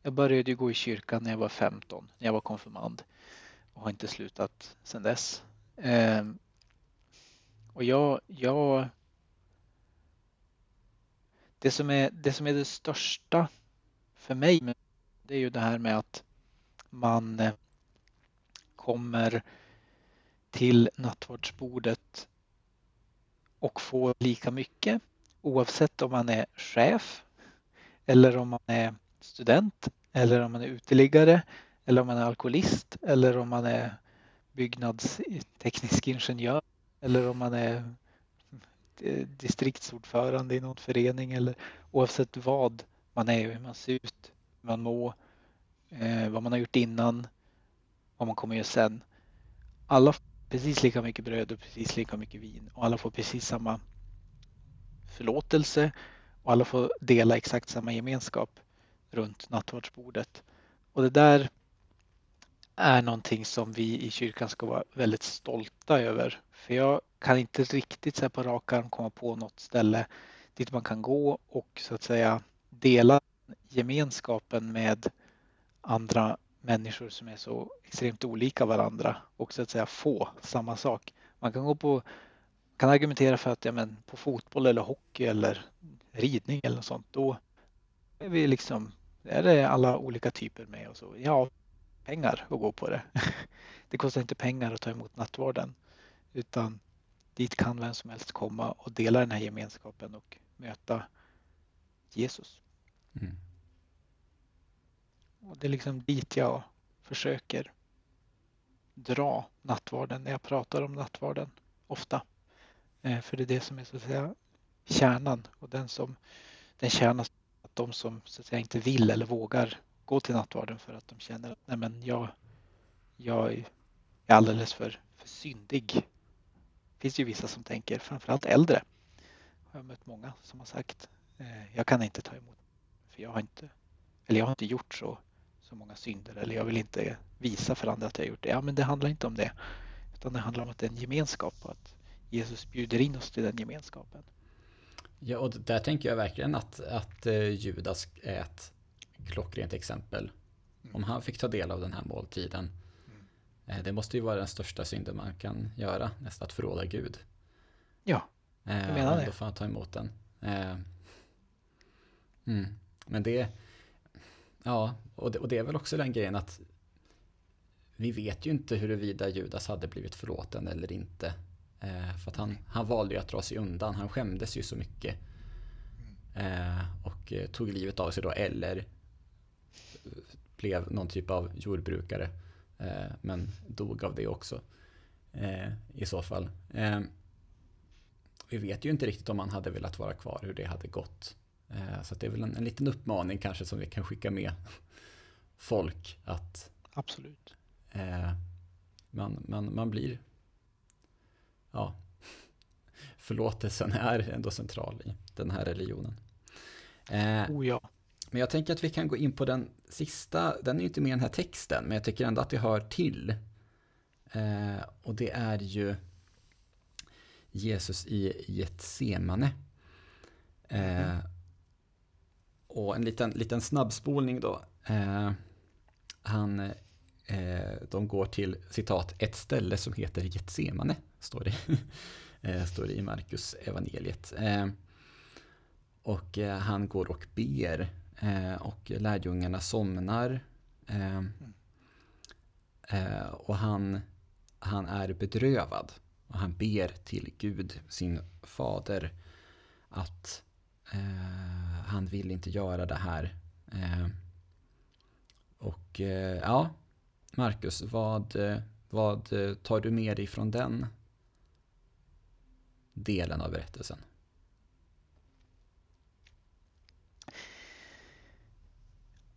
jag började ju gå i kyrkan när jag var 15, när jag var konfirmand och har inte slutat sedan dess. Ehm, och jag, jag det som, är, det som är det största för mig det är ju det här med att man eh, kommer till nattvardsbordet och får lika mycket oavsett om man är chef eller om man är student eller om man är uteliggare eller om man är alkoholist eller om man är byggnadsteknisk ingenjör eller om man är eh, distriktsordförande i någon förening eller oavsett vad man är, hur man ser ut, hur man mår, eh, vad man har gjort innan, vad man kommer göra sen. Alla får precis lika mycket bröd och precis lika mycket vin och alla får precis samma förlåtelse och alla får dela exakt samma gemenskap runt nattvardsbordet. Och det där är någonting som vi i kyrkan ska vara väldigt stolta över. För jag kan inte riktigt så på rak arm komma på något ställe dit man kan gå och så att säga dela gemenskapen med andra människor som är så extremt olika varandra och så att säga få samma sak. Man kan gå på kan argumentera för att ja, men på fotboll eller hockey eller ridning eller något sånt, då är vi liksom, är det alla olika typer med och så. Ja, pengar att gå på det. Det kostar inte pengar att ta emot nattvarden utan dit kan vem som helst komma och dela den här gemenskapen och möta Jesus. Mm. Och det är liksom dit jag försöker dra nattvarden när jag pratar om nattvarden ofta. Eh, för det är det som är så att säga kärnan och den som den kärnan att de som så att säga inte vill eller vågar gå till nattvarden för att de känner att nej men jag, jag är alldeles för, för syndig. Det finns ju vissa som tänker, framförallt äldre. Jag har mött många som har sagt eh, jag kan inte ta emot för jag har inte, eller jag har inte gjort så, så många synder eller jag vill inte visa för andra att jag har gjort det. Ja, men det handlar inte om det. Utan det handlar om att det är en gemenskap och att Jesus bjuder in oss till den gemenskapen. Ja, och där tänker jag verkligen att, att eh, Judas är ett klockrent exempel. Mm. Om han fick ta del av den här måltiden. Mm. Eh, det måste ju vara den största synden man kan göra, nästan att förråda Gud. Ja, jag eh, menar det. Då får han ta emot den. Mm. Men det, ja, och det, och det är väl också den grejen att vi vet ju inte huruvida Judas hade blivit förlåten eller inte. Eh, för att han, han valde ju att dra sig undan. Han skämdes ju så mycket. Eh, och eh, tog livet av sig då eller eh, blev någon typ av jordbrukare. Eh, men dog av det också. I så fall. vi vet ju inte riktigt om han hade velat vara kvar, hur det hade gått så det är väl en, en liten uppmaning kanske som vi kan skicka med folk. att Absolut. man, man, man blir ja, förlåtelsen är ändå central i den här religionen. Eh, oh ja. Men jag tänker att vi kan gå in på den sista, den är ju inte med i den här texten, men jag tycker ändå att det hör till. Eh, och det är ju Jesus i Getsemane. Eh, mm. Och en liten, liten snabbspolning då. Eh, han, eh, de går till citat, ett ställe som heter Getsemane står det, eh, står det i Markus evangeliet. Eh, och eh, han går och ber eh, och lärjungarna somnar. Eh, eh, och han, han är bedrövad. Och han ber till Gud, sin fader, att han vill inte göra det här. Eh, och eh, ja, Marcus, vad, eh, vad tar du med dig från den delen av berättelsen?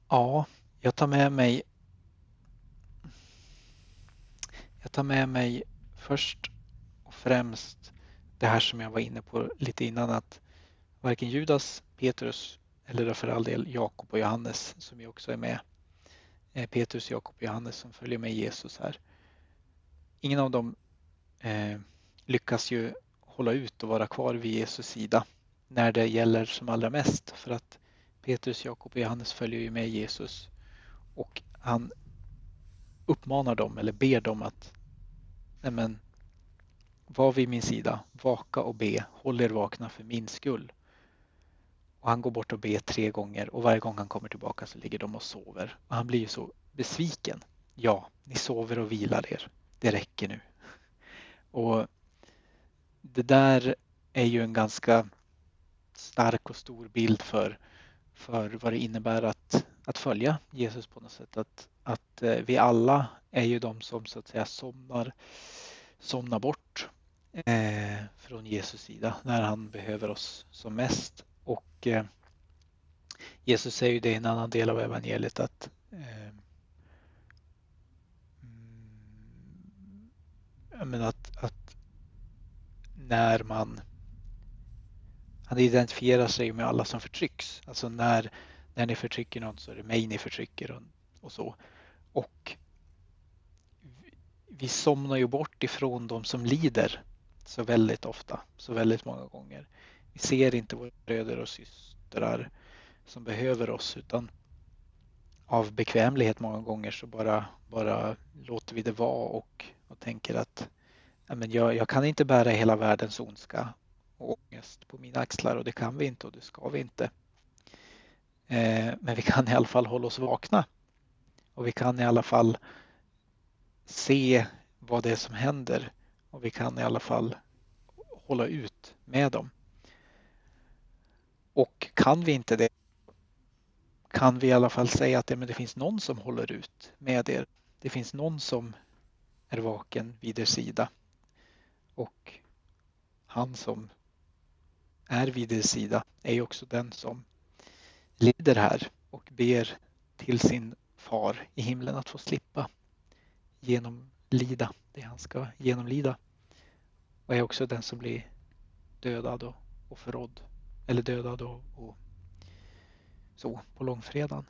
Ja, jag tar med mig Jag tar med mig först och främst det här som jag var inne på lite innan att varken Judas, Petrus eller för all del Jakob och Johannes som ju också är med. Eh, Petrus, Jakob och Johannes som följer med Jesus här. Ingen av dem eh, lyckas ju hålla ut och vara kvar vid Jesus sida när det gäller som allra mest för att Petrus, Jakob och Johannes följer ju med Jesus och han uppmanar dem eller ber dem att men, var vid min sida, vaka och be, håll er vakna för min skull. Och han går bort och ber tre gånger och varje gång han kommer tillbaka så ligger de och sover. Och han blir ju så besviken. Ja, ni sover och vilar er. Det räcker nu. Och det där är ju en ganska stark och stor bild för, för vad det innebär att, att följa Jesus på något sätt. Att, att eh, vi alla är ju de som så att säga somnar, somnar bort eh, från Jesus sida när han behöver oss som mest. Och eh, Jesus säger ju det i en annan del av evangeliet att eh, mm, att, att när man han identifierar sig med alla som förtrycks. Alltså när, när ni förtrycker någon så är det mig ni förtrycker och, och så. Och vi somnar ju bort ifrån de som lider så väldigt ofta, så väldigt många gånger. Vi ser inte våra bröder och systrar som behöver oss utan av bekvämlighet många gånger så bara, bara låter vi det vara och, och tänker att jag, jag kan inte bära hela världens ondska och ångest på mina axlar och det kan vi inte och det ska vi inte. Eh, men vi kan i alla fall hålla oss vakna och vi kan i alla fall se vad det är som händer och vi kan i alla fall hålla ut med dem. Och kan vi inte det kan vi i alla fall säga att det, men det finns någon som håller ut med er. Det finns någon som är vaken vid er sida. Och han som är vid er sida är också den som lider här och ber till sin far i himlen att få slippa genomlida det han ska genomlida. Och är också den som blir dödad och, och förrådd. Eller dödad och, och så på långfredagen.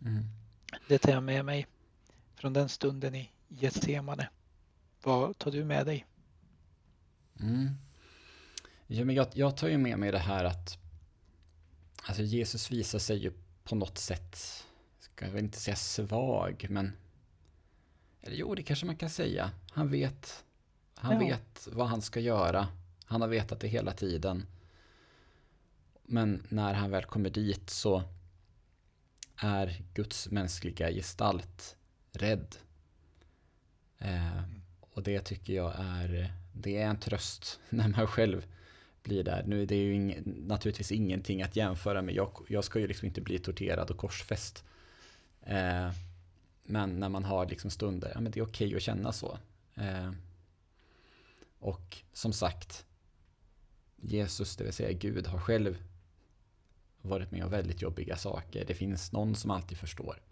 Mm. Det tar jag med mig från den stunden i Getsemane. Vad tar du med dig? Mm. Ja, men jag, jag tar ju med mig det här att alltså Jesus visar sig ju på något sätt, ska jag inte säga svag, men eller jo, det kanske man kan säga. Han vet, han ja. vet vad han ska göra. Han har vetat det hela tiden. Men när han väl kommer dit så är Guds mänskliga gestalt rädd. Eh, och det tycker jag är, det är en tröst när man själv blir där. Nu är det ju ing, naturligtvis ingenting att jämföra med. Jag, jag ska ju liksom inte bli torterad och korsfäst. Eh, men när man har liksom stunder, ja men det är okej okay att känna så. Eh, och som sagt, Jesus, det vill säga Gud, har själv varit med om väldigt jobbiga saker. Det finns någon som alltid förstår.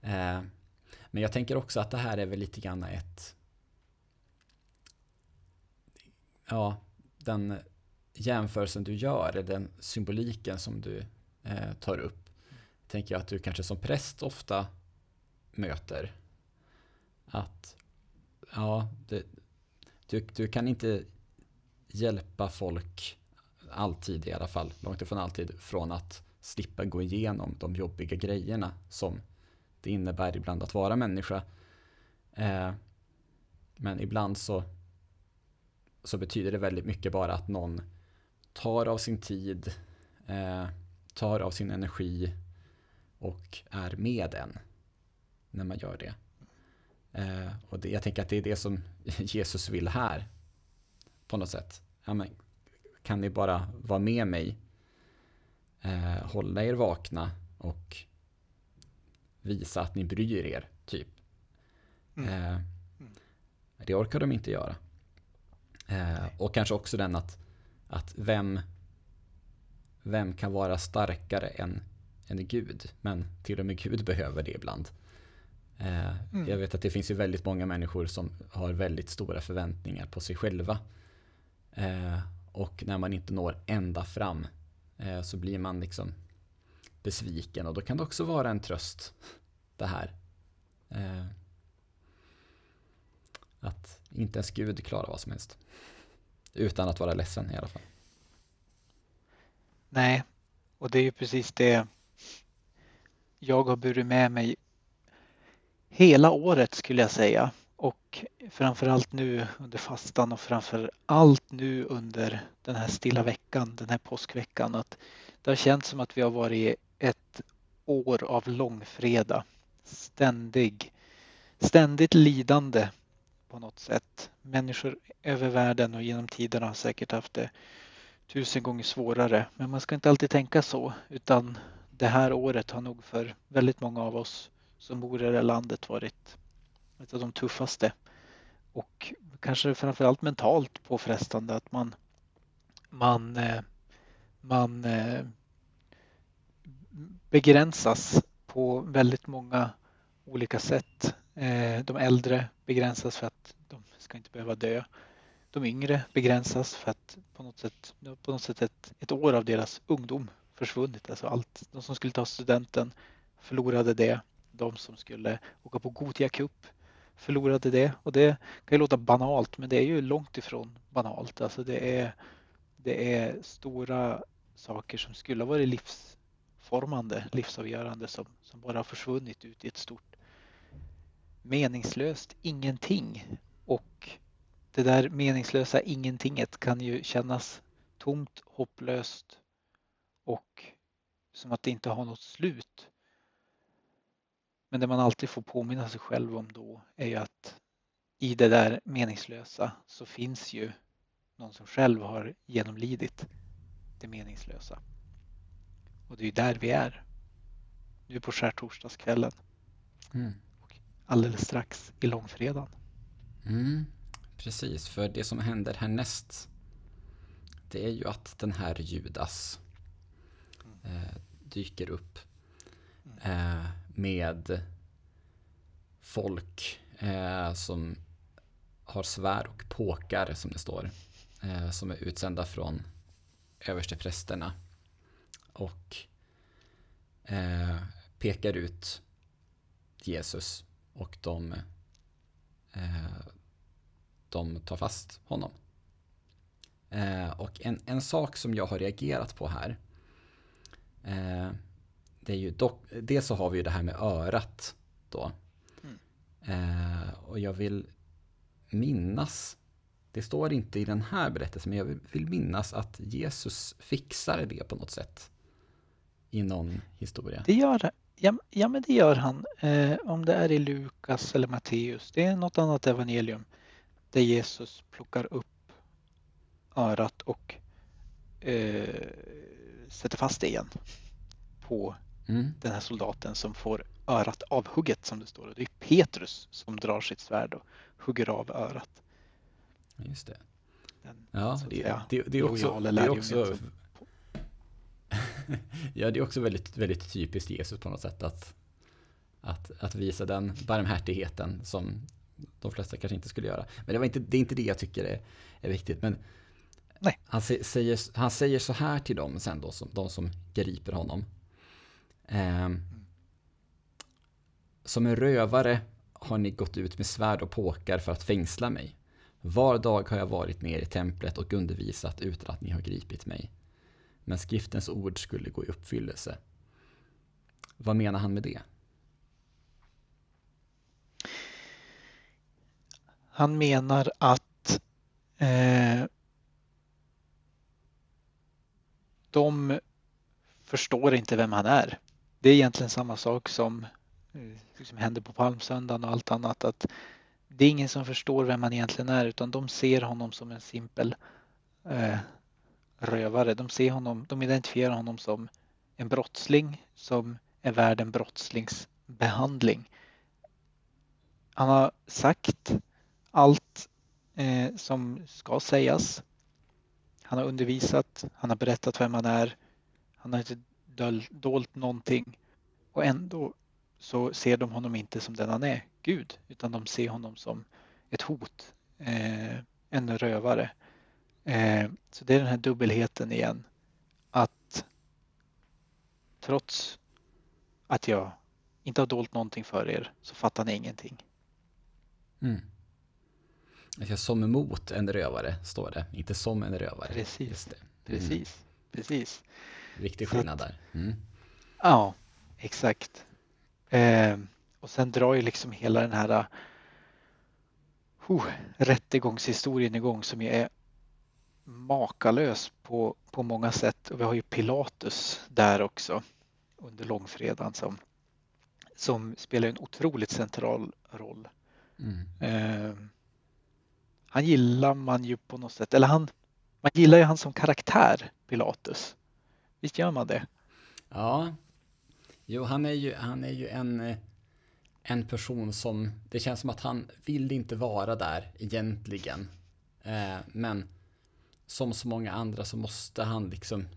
Eh, men jag tänker också att det här är väl lite grann ett... Ja, den jämförelsen du gör, eller den symboliken som du eh, tar upp, tänker jag att du kanske som präst ofta möter. Att, ja, det, du, du kan inte hjälpa folk alltid i alla fall, långt ifrån alltid, från att slippa gå igenom de jobbiga grejerna som det innebär ibland att vara människa. Eh, men ibland så, så betyder det väldigt mycket bara att någon tar av sin tid, eh, tar av sin energi och är med en när man gör det. Eh, och det, jag tänker att det är det som Jesus vill här. På något sätt. Ja, men, kan ni bara vara med mig? Eh, hålla er vakna och visa att ni bryr er, typ. Mm. Eh, det orkar de inte göra. Eh, och kanske också den att, att vem, vem kan vara starkare än, än Gud? Men till och med Gud behöver det ibland. Eh, mm. Jag vet att det finns ju väldigt många människor som har väldigt stora förväntningar på sig själva. Eh, och när man inte når ända fram eh, så blir man liksom besviken och då kan det också vara en tröst det här. Eh, att inte ens Gud klarar vad som helst. Utan att vara ledsen i alla fall. Nej, och det är ju precis det jag har burit med mig hela året skulle jag säga. Och framförallt nu under fastan och framförallt nu under den här stilla veckan, den här påskveckan. Att det har känts som att vi har varit ett år av långfredag. Ständig, ständigt lidande på något sätt. Människor över världen och genom tiderna har säkert haft det tusen gånger svårare. Men man ska inte alltid tänka så utan det här året har nog för väldigt många av oss som bor i det här landet varit ett av de tuffaste. Och kanske framförallt mentalt påfrestande att man, man, eh, man eh, begränsas på väldigt många olika sätt. Eh, de äldre begränsas för att de ska inte behöva dö. De yngre begränsas för att på något sätt, på något sätt ett, ett år av deras ungdom försvunnit. Alltså allt, de som skulle ta studenten förlorade det. De som skulle åka på Gotia Cup förlorade det. Och det kan ju låta banalt men det är ju långt ifrån banalt. Alltså det är, det är stora saker som skulle ha varit livsformande, livsavgörande som, som bara har försvunnit ut i ett stort meningslöst ingenting. Och det där meningslösa ingentinget kan ju kännas tomt, hopplöst och som att det inte har något slut. Men det man alltid får påminna sig själv om då är ju att i det där meningslösa så finns ju någon som själv har genomlidit det meningslösa. Och det är ju där vi är. Nu på skärtorsdagskvällen. Mm. Och alldeles strax i långfredagen. Mm, precis, för det som händer härnäst det är ju att den här Judas mm. eh, dyker upp. Eh, med folk eh, som har svär och påkar som det står. Eh, som är utsända från översteprästerna. Och eh, pekar ut Jesus och de, eh, de tar fast honom. Eh, och en, en sak som jag har reagerat på här eh, det är ju dock, dels så har vi ju det här med örat då. Mm. Eh, och jag vill minnas, det står inte i den här berättelsen, men jag vill minnas att Jesus fixar det på något sätt. I någon historia. Det gör det. Ja, ja men det gör han. Eh, om det är i Lukas eller Matteus, det är något annat evangelium där Jesus plockar upp örat och eh, sätter fast det igen på mm. den här soldaten som får örat avhugget som det står. det är Petrus som drar sitt svärd och hugger av örat. Just det. Den, ja, det, det, är också, det är också ja, det är också väldigt, väldigt typiskt Jesus på något sätt att, att, att visa den barmhärtigheten som de flesta kanske inte skulle göra. Men det, var inte, det är inte det jag tycker är, är viktigt. Men Nej. Han, säger, han säger så här till dem sen då, som, de som griper honom. Eh, som en rövare har ni gått ut med svärd och påkar för att fängsla mig. Var dag har jag varit ner i templet och undervisat utan att ni har gripit mig. Men skriftens ord skulle gå i uppfyllelse. Vad menar han med det? Han menar att eh, de förstår inte vem han är det är egentligen samma sak som, eh, som händer på palmsöndagen och allt annat. Att det är ingen som förstår vem han egentligen är utan de ser honom som en simpel eh, rövare. De, ser honom, de identifierar honom som en brottsling som är värd en brottslingsbehandling. Han har sagt allt eh, som ska sägas. Han har undervisat, han har berättat vem han är, han har inte dolt någonting och ändå så ser de honom inte som den han är, Gud, utan de ser honom som ett hot, eh, en rövare. Eh, så det är den här dubbelheten igen. Att trots att jag inte har dolt någonting för er så fattar ni ingenting. Mm. Jag som emot en rövare, står det. Inte som en rövare. Precis, mm. precis, precis. Viktig skillnad där. Mm. Ja, exakt. Eh, och sen drar ju liksom hela den här uh, rättegångshistorien igång som ju är makalös på, på många sätt. Och vi har ju Pilatus där också under långfredagen som, som spelar en otroligt central roll. Mm. Eh, han gillar man ju på något sätt, eller han, man gillar ju han som karaktär, Pilatus. Visst gör man det? Ja, jo han är ju, han är ju en, en person som, det känns som att han vill inte vara där egentligen. Eh, men som så många andra så måste han liksom,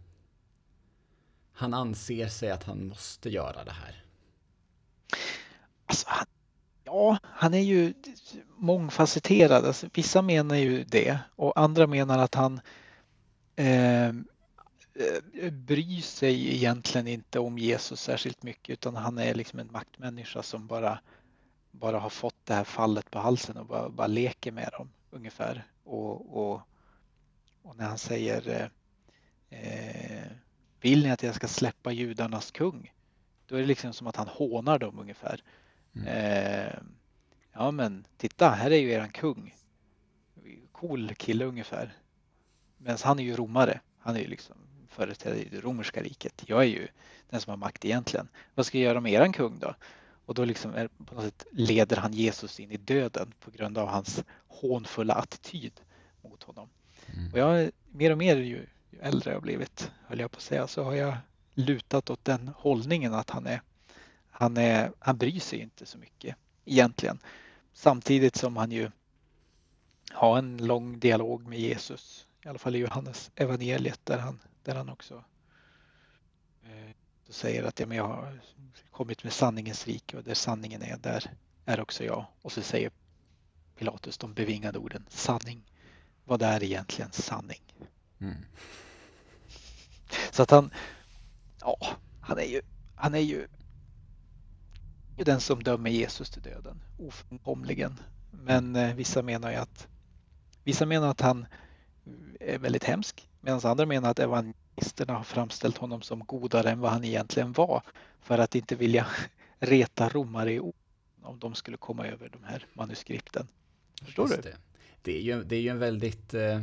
han anser sig att han måste göra det här. Alltså, han, ja, han är ju mångfacetterad. Alltså, vissa menar ju det och andra menar att han eh, Eh, bryr sig egentligen inte om Jesus särskilt mycket utan han är liksom en maktmänniska som bara, bara har fått det här fallet på halsen och bara, bara leker med dem ungefär. Och, och, och när han säger eh, Vill ni att jag ska släppa judarnas kung? Då är det liksom som att han hånar dem ungefär. Mm. Eh, ja men titta, här är ju eran kung. Cool kille ungefär. Men han är ju romare. Han är ju liksom företräder det romerska riket. Jag är ju den som har makt egentligen. Vad ska jag göra med eran kung då? Och då liksom är, på något sätt leder han Jesus in i döden på grund av hans hånfulla attityd mot honom. Mm. Och jag mer och mer ju, ju äldre jag blivit, höll jag på att säga, så har jag lutat åt den hållningen att han är, han är, han bryr sig inte så mycket egentligen. Samtidigt som han ju har en lång dialog med Jesus, i alla fall i Johannes evangeliet där han där han också eh, säger att ja, men jag har kommit med sanningens rike och där sanningen är, där är också jag. Och så säger Pilatus de bevingade orden sanning. Vad är egentligen sanning? Mm. Så att han, ja, han är ju, han är ju den som dömer Jesus till döden, ofrånkomligen. Men eh, vissa menar ju att vissa menar att han är väldigt hemsk medan andra menar att evangelisterna har framställt honom som godare än vad han egentligen var för att inte vilja reta romare i om de skulle komma över de här manuskripten. Förstår Just du? Det. det. är ju, det är ju en väldigt eh...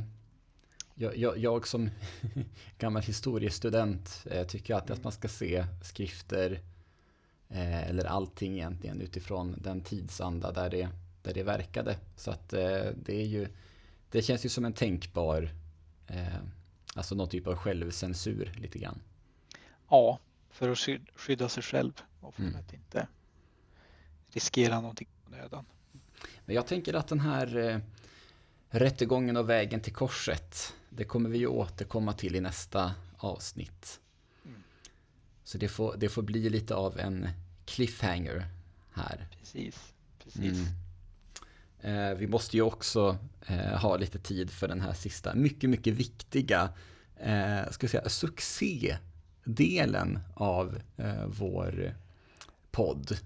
Jag, jag, jag, som gammal historiestudent eh, tycker alltid att man ska se skrifter eh, eller allting egentligen utifrån den tidsanda där det, där det verkade. Så att eh, det är ju, det känns ju som en tänkbar eh, Alltså någon typ av självcensur lite grann. Ja, för att skydda sig själv och för mm. att inte riskera någonting onödan. Men jag tänker att den här eh, rättegången och vägen till korset, det kommer vi ju återkomma till i nästa avsnitt. Mm. Så det får, det får bli lite av en cliffhanger här. Precis, precis. Mm. Eh, vi måste ju också eh, ha lite tid för den här sista, mycket, mycket viktiga, eh, ska säga, succédelen av vår podd.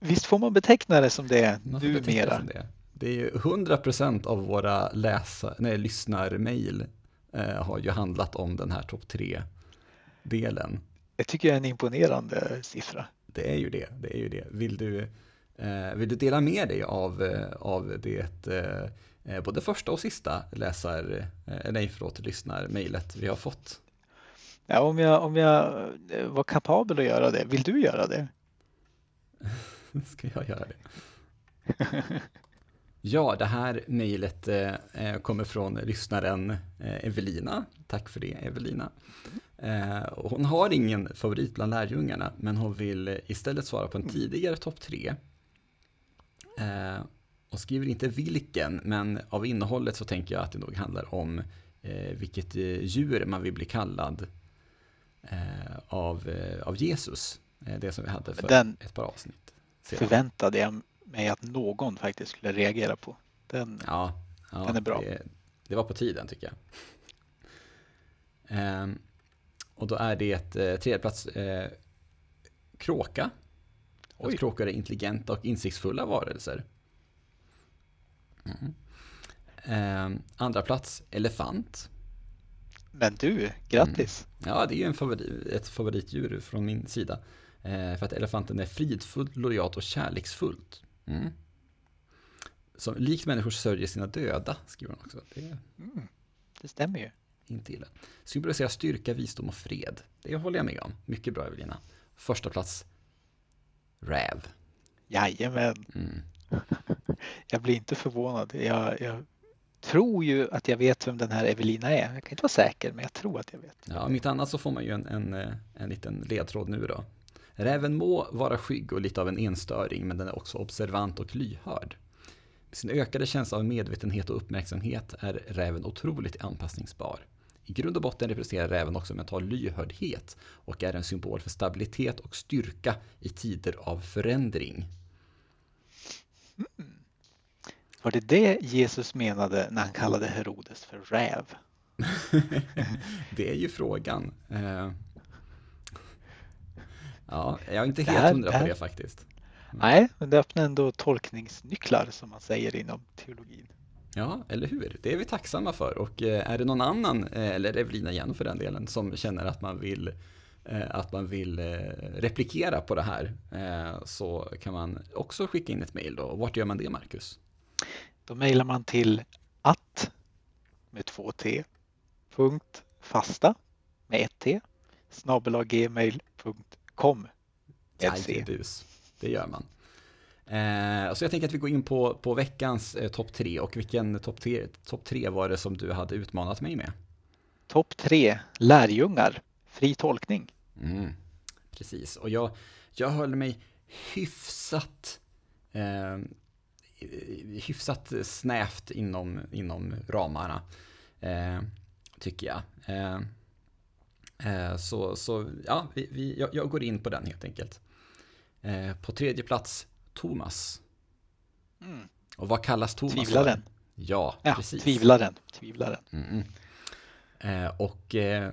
Visst får man beteckna det som det numera? Som det. det är ju 100% av våra läsa, nej, lyssnarmail eh, har ju handlat om den här topp 3-delen. Det tycker jag är en imponerande siffra. Det är ju det, det är ju det. Vill du vill du dela med dig av, eh, av det eh, både första och sista läsar, nej förlåt, lyssnar-mejlet vi har fått? Ja, om jag, om jag var kapabel att göra det, vill du göra det? Ska jag göra det? ja, det här mejlet eh, kommer från lyssnaren eh, Evelina. Tack för det Evelina. Eh, hon har ingen favorit bland lärjungarna, men hon vill istället svara på en tidigare topp tre Eh, och skriver inte vilken, men av innehållet så tänker jag att det nog handlar om eh, vilket eh, djur man vill bli kallad eh, av, eh, av Jesus. Eh, det som vi hade för Den ett par avsnitt. sedan. förväntade jag mig att någon faktiskt skulle reagera på. Den, Ja, ja Den är bra. Det, det var på tiden tycker jag. Ehm, och då är det ett tredjeplats eh, kråka. Och Oj. att kråkor är intelligenta och insiktsfulla varelser. Mm. Ehm, andra plats elefant. Men du, grattis! Ja, det är ju en favorit, ett favoritdjur från min sida. Eh, för att elefanten är fridfullt, lojalt och kärleksfullt. Mm. Som likt människor sörjer sina döda, skriver hon också. Det Mm, det stämmer ju. inte illa. Symboliserar styrka, visdom och fred. Det håller jag med om. Mycket bra Evelina. Första plats Räv. Jajamän, Mm. jag blir inte förvånad. Jag, jag tror ju att jag vet vem den här Evelina är. Jag kan inte vara säker, men jag tror att jag vet. Ja, om inte annat så får man ju en, en, en liten ledtråd nu då. Räven må vara skygg och lite av en enstöring, men den är också observant och lyhörd. Med sin ökade känsla av medvetenhet och uppmärksamhet är räven otroligt anpassningsbar. I grund och botten representerar räven också mental lyhördhet och är en symbol för stabilitet och styrka i tider av förändring. Var det det Jesus menade när han kallade Herodes för räv? det är ju frågan. Eh, Ja, jag är inte helt här- hundra på det faktiskt. Nej, men det öppnar ändå tolkningsnycklar som man säger inom teologin. Ja, eller hur? Det är vi tacksamma för. Och eh, är det någon annan, eh, eller Evelina igen för den delen, som känner att man vill, eh, att man vill replikera på det här så kan man också skicka in ett mejl Vart gör man det, Marcus? Då mejlar man till att med två t punkt fasta med ett t snabel gmail.com med c. Jajebus, det gör man. Eh, så jag tänker att vi går in på, på veckans eh, topp tre. Och vilken topp tre, topp tre var det som du hade utmanat mig med? Topp tre lärjungar, fri tolkning. Mm, precis, och jag, jag höll mig hyfsat, eh, hyfsat snävt inom, inom ramarna, eh, tycker jag. Eh, eh, så, så ja, vi, vi, jag, jag går in på den helt enkelt. Eh, på tredje plats, Thomas. Mm. Och vad kallas Thomas Tvivlaren. för? Ja, Ja, precis. tvivlaren. tvivlaren. Mm, mm. Eh, och eh,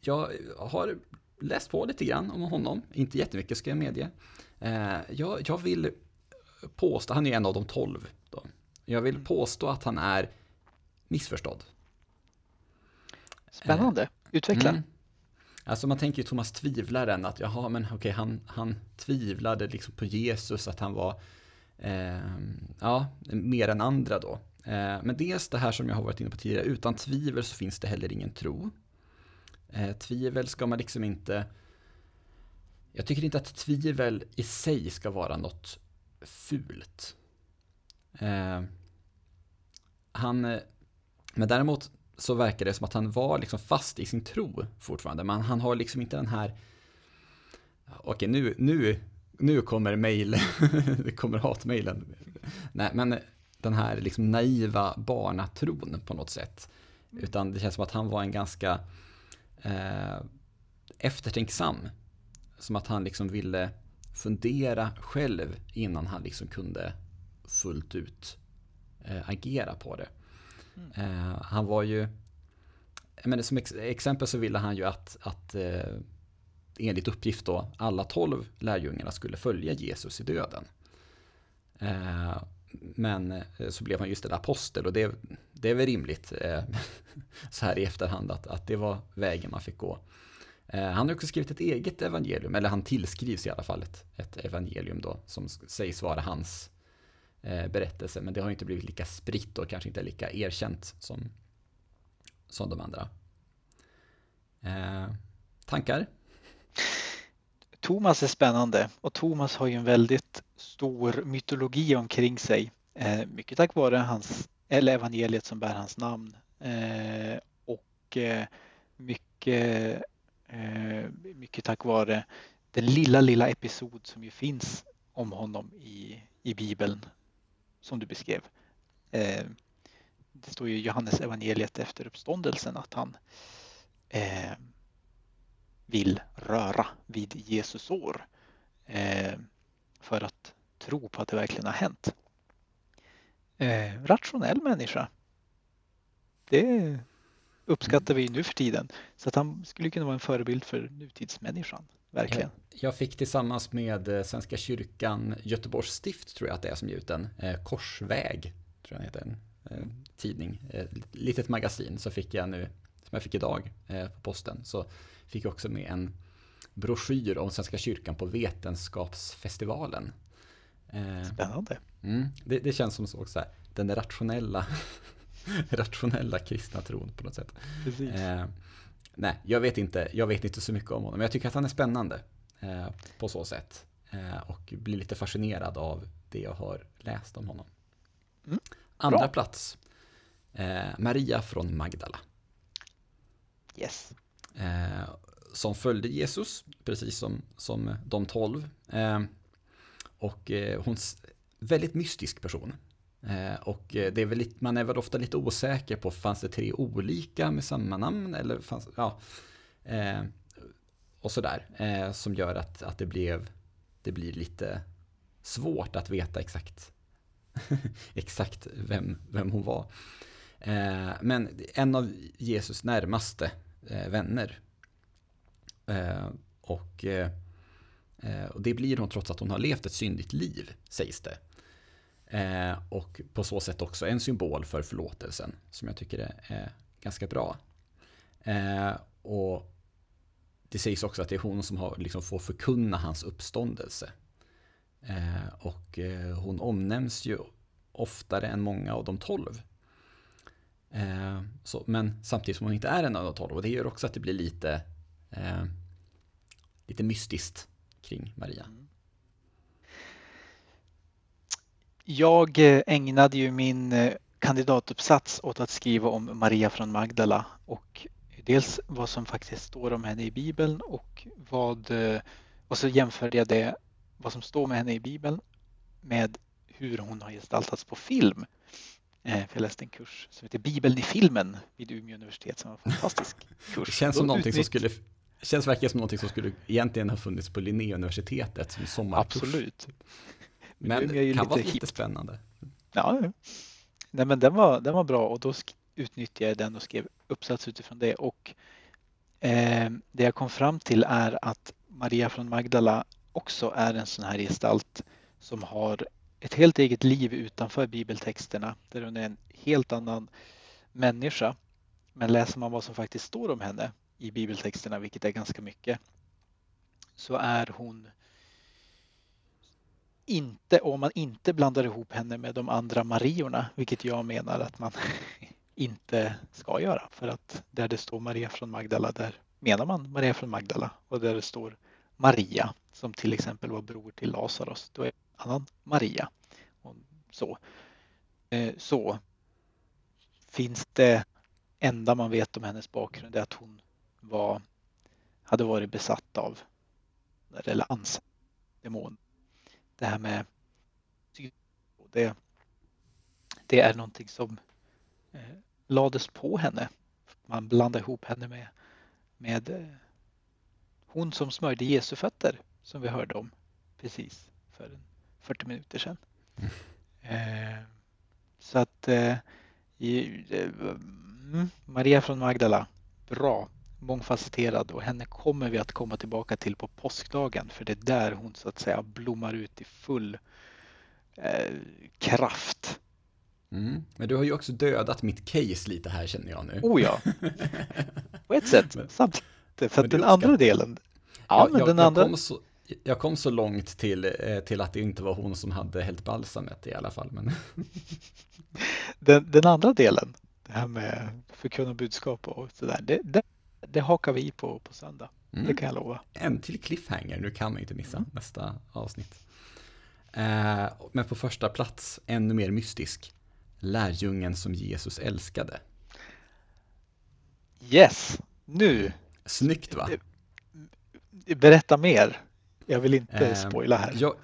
jag har läst på lite grann om honom, inte jättemycket ska jag medge. Eh, jag, jag vill påstå, han är en av de tolv då. Jag vill påstå att han är missförstådd. Spännande. Utveckla. Mm. Alltså man tänker ju Thomas tvivlaren, att jaha men okej han, han tvivlade liksom på Jesus, att han var eh, ja, mer än andra då. Eh, men dels det här som jag har varit inne på tidigare, utan tvivel så finns det heller ingen tro. Eh, tvivel ska man liksom inte, jag tycker inte att tvivel i sig ska vara något fult. Eh, han, eh, men däremot så verkar det som att han var liksom fast i sin tro fortfarande. Men han har liksom inte den här... Okej, nu, nu, nu kommer mejl. det kommer hatmejlen. Nej, men den här liksom naiva barnatron på något sätt. Utan det känns som att han var en ganska eh, eftertänksam. Som att han liksom ville fundera själv innan han liksom kunde fullt ut eh, agera på det. Eh, han var ju, men som ex exempel så ville han ju att, att eh, enligt uppgift då, alla tolv lärjungarna skulle följa Jesus i döden. Eh, men eh, så blev han just en apostel och det, det är väl rimligt eh, så här i efterhand att, att det var vägen man fick gå. Eh, han har också skrivit ett eget evangelium, eller han tillskrivs i alla fall ett, ett evangelium då som sägs vara hans Eh, berättelse. Men det har inte blivit lika spritt och kanske inte lika erkänt som, som de andra. Eh, tankar? Thomas är spännande och Thomas har ju en väldigt stor mytologi omkring sig. Eh, mycket tack vare hans, eller evangeliet som bär hans namn. Eh, och eh, mycket, eh, mycket tack vare den lilla, lilla episod som ju finns om honom i, i Bibeln som du beskrev. Eh, det står ju i Johannes evangeliet efter uppståndelsen att han eh, vill röra vid Jesus år eh, för att tro på att det verkligen har hänt. Eh, rationell människa. Det uppskattar vi nu för tiden. Så att han skulle kunna vara en förebild för nutidsmänniskan. Verkligen. Jag fick tillsammans med eh, Svenska kyrkan Göteborgs stift tror jag att det är som ger ut den. Eh, Korsväg tror jag heter en eh, tidning. Litet magasin så fick jag nu, som jag fick idag på posten, så fick jag också med en broschyr om Svenska kyrkan på Vetenskapsfestivalen. Spännande. Mm, det, det, känns som så också, den rationella, rationella kristna tron på något sätt. Precis. Eh, nej, jag vet, inte, jag vet inte så mycket om honom, men jag tycker att han är spännande eh, på så sätt. Eh, och blir lite fascinerad av det jag har läst om honom. Mm. Andra Bra. plats, eh, Maria från Magdala. Yes. Eh, som följde Jesus, precis som, som de tolv. Eh, och hon väldigt mystisk person. Eh, och eh, det är väl lite, man är väl ofta lite osäker på, fanns det tre olika med samma namn? Eller fanns, ja, eh, och sådär. Eh, som gör att, att det, blev, det blir lite svårt att veta exakt, exakt vem, vem hon var. Eh, men en av Jesus närmaste eh, vänner. och, och det blir hon trots att hon har levt ett syndigt liv, sägs det. Eh, och på så sätt också en symbol för förlåtelsen som jag tycker är ganska bra. Eh, och det sägs också att det är hon som har, liksom, får förkunna hans uppståndelse. Eh, och eh, hon omnämns ju oftare än många av de tolv. Eh, så, men samtidigt som hon inte är en av de tolv. Och det gör också att det blir lite, eh, lite mystiskt kring Maria. Mm. Jag eh, ägnade ju min eh, kandidatuppsats åt att skriva om Maria från Magdala och dels vad som faktiskt står om henne i Bibeln och vad eh, och så jämförde jag det vad som står med henne i Bibeln med hur hon har gestaltats på film. För jag läste en kurs som heter Bibeln i filmen vid Umeå universitet som var en fantastisk kurs. Det känns som någonting som skulle känns verkligen som någonting som skulle egentligen ha funnits på Linnéuniversitetet som sommarkurs. Absolut. Men det kan vara lite spännande. Ja, Nej, men den var, den var bra och då utnyttjade jag den och skrev uppsats utifrån det. Och eh, det jag kom fram till är att Maria från Magdala också är en sån här gestalt som har ett helt eget liv utanför bibeltexterna där hon är en helt annan människa. Men läser man vad som faktiskt står om henne i bibeltexterna, vilket är ganska mycket, så är hon inte, om man inte blandar ihop henne med de andra Mariorna, vilket jag menar att man inte ska göra. För att där det står Maria från Magdala, där menar man Maria från Magdala. Och där det står Maria, som till exempel var bror till Lazarus, då är det en annan Maria. Och så. Eh, så finns det enda man vet om hennes bakgrund är att hon var, hade varit besatt av eller ansatt demon det här med det, det är någonting som eh, lades på henne. Man blandade ihop henne med, med eh, hon som smörjde Jesu fötter som vi hörde om precis för 40 minuter sedan. Mm. Eh, så att eh, i, eh, mm, Maria från Magdala, bra mångfacetterad och henne kommer vi att komma tillbaka till på påskdagen för det är där hon så att säga blommar ut i full eh, kraft. Mm. Men du har ju också dödat mitt case lite här känner jag nu. Oh ja, på ett sätt. Samtidigt, för att den andra delen. Ja, jag, men jag, den andra... Jag kom, så, jag kom så långt till, eh, till att det inte var hon som hade hällt balsamet i alla fall. Men... den, den andra delen, det här med förkunna budskap och sådär, det, det hakar vi på på söndag. Mm. Det kan jag lova. En till cliffhanger, nu kan man inte missa mm. nästa avsnitt. Eh, men på första plats, ännu mer mystisk, lärjungen som Jesus älskade. Yes, nu. Snyggt va? Berätta mer. Jag vill inte eh, spoila här. Jag,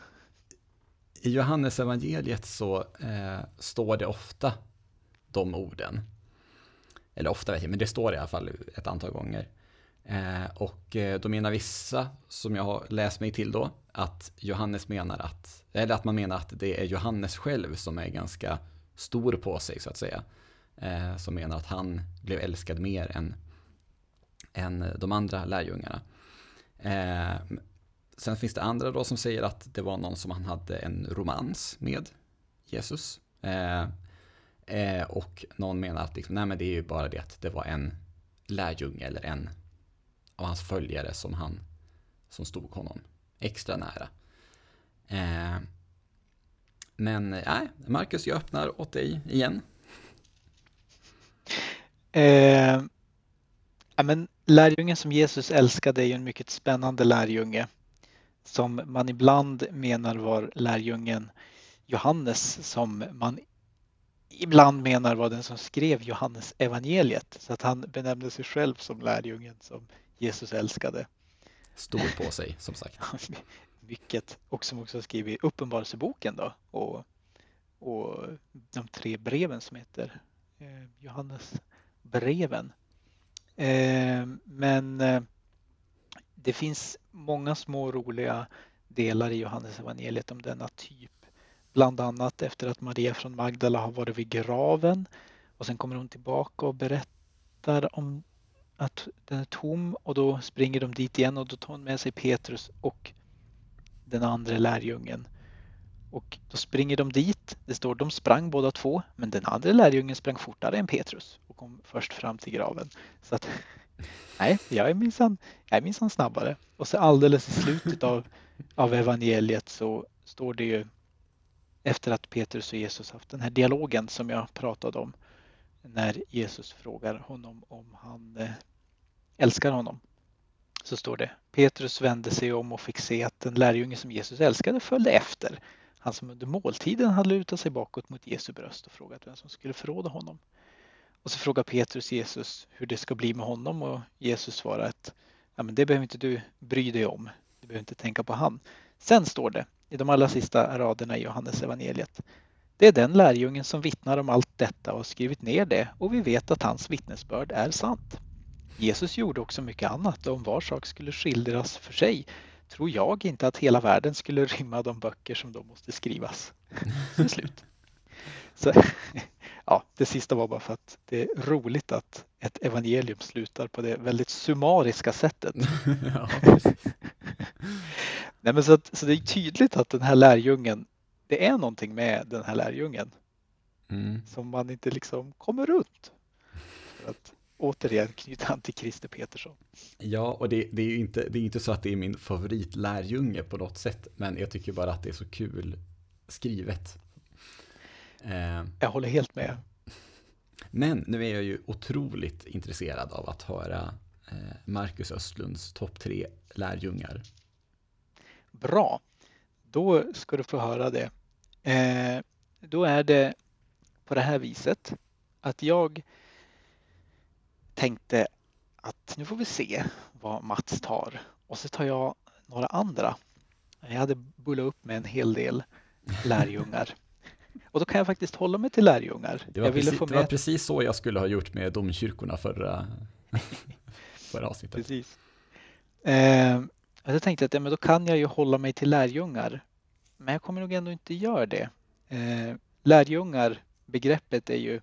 I Johannes evangeliet så eh, står det ofta de orden. Eller ofta vet jag, men det står i alla fall ett antal gånger. Eh, och eh, då menar vissa, som jag har läst mig till då, att Johannes menar att, eller att man menar att det är Johannes själv som är ganska stor på sig så att säga. Eh, som menar att han blev älskad mer än, än de andra lärjungarna. Sen finns det andra då som säger att det var någon som han hade en romans med Jesus. Eh, eh, och någon menar att liksom, nej men det är ju bara det att det var en lärjunge eller en av hans följare som han som stod honom extra nära. Eh, men nej, Marcus, jag öppnar åt dig igen. Eh, ja, men lärjungen som Jesus älskade är ju en mycket spännande lärjunge som man ibland menar var lärjungen Johannes som man ibland menar var den som skrev Johannes evangeliet så att han benämnde sig själv som lärjungen som Jesus älskade. Stor på sig som sagt. Mycket och som också skrivit Uppenbarelseboken då och, och de tre breven som heter eh, Johannes breven. Eh, men eh, det finns många små roliga delar i Johannes evangeliet om denna typ. Bland annat efter att Maria från Magdala har varit vid graven och sen kommer hon tillbaka och berättar om att den är tom och då springer de dit igen och då tar hon med sig Petrus och den andra lärjungen. Och då springer de dit. Det står de sprang båda två, men den andra lärjungen sprang fortare än Petrus och kom först fram till graven. Så att nej, jag är minsann, jag är minsann snabbare. Och så alldeles i slutet av, av evangeliet så står det ju efter att Petrus och Jesus haft den här dialogen som jag pratade om när Jesus frågar honom om han eh, älskar honom. Så står det Petrus vände sig om och fick se att den lärjunge som Jesus älskade följde efter. Han som under måltiden hade lutat sig bakåt mot Jesu bröst och frågat vem som skulle förråda honom. Och så frågar Petrus Jesus hur det ska bli med honom och Jesus svarar att ja, men det behöver inte du bry dig om. Du behöver inte tänka på han. Sen står det i de allra sista raderna i Johannes evangeliet. Det är den lärjungen som vittnar om allt detta och har skrivit ner det och vi vet att hans vittnesbörd är sant. Jesus gjorde också mycket annat och om var sak skulle skildras för sig tror jag inte att hela världen skulle rymma de böcker som då måste skrivas. Så slut. Så, ja, det sista var bara för att det är roligt att ett evangelium slutar på det väldigt summariska sättet. Ja, Nej, men så, att, så det är tydligt att den här lärjungen, det är någonting med den här lärjungen mm. som man inte liksom kommer runt. För att återigen knyta an till Christer Petersson. Ja, och det, det är ju inte, det är inte så att det är min favoritlärjunge på något sätt, men jag tycker bara att det är så kul skrivet. Eh, jag håller helt med. Men nu är jag ju otroligt intresserad av att höra eh, Marcus Östlunds topp tre lärjungar. Bra, då ska du få höra det. Eh, då är det på det här viset att jag tänkte att nu får vi se vad Mats tar och så tar jag några andra. Jag hade bullat upp med en hel del lärjungar. Och då kan jag faktiskt hålla mig till lärjungar. Det var, precis, det var precis så jag skulle ha gjort med domkyrkorna förra, förra avsnittet. Precis. Eh, jag tänkte att ja, men då kan jag ju hålla mig till lärjungar. Men jag kommer nog ändå inte göra det. Eh, lärjungar, begreppet är ju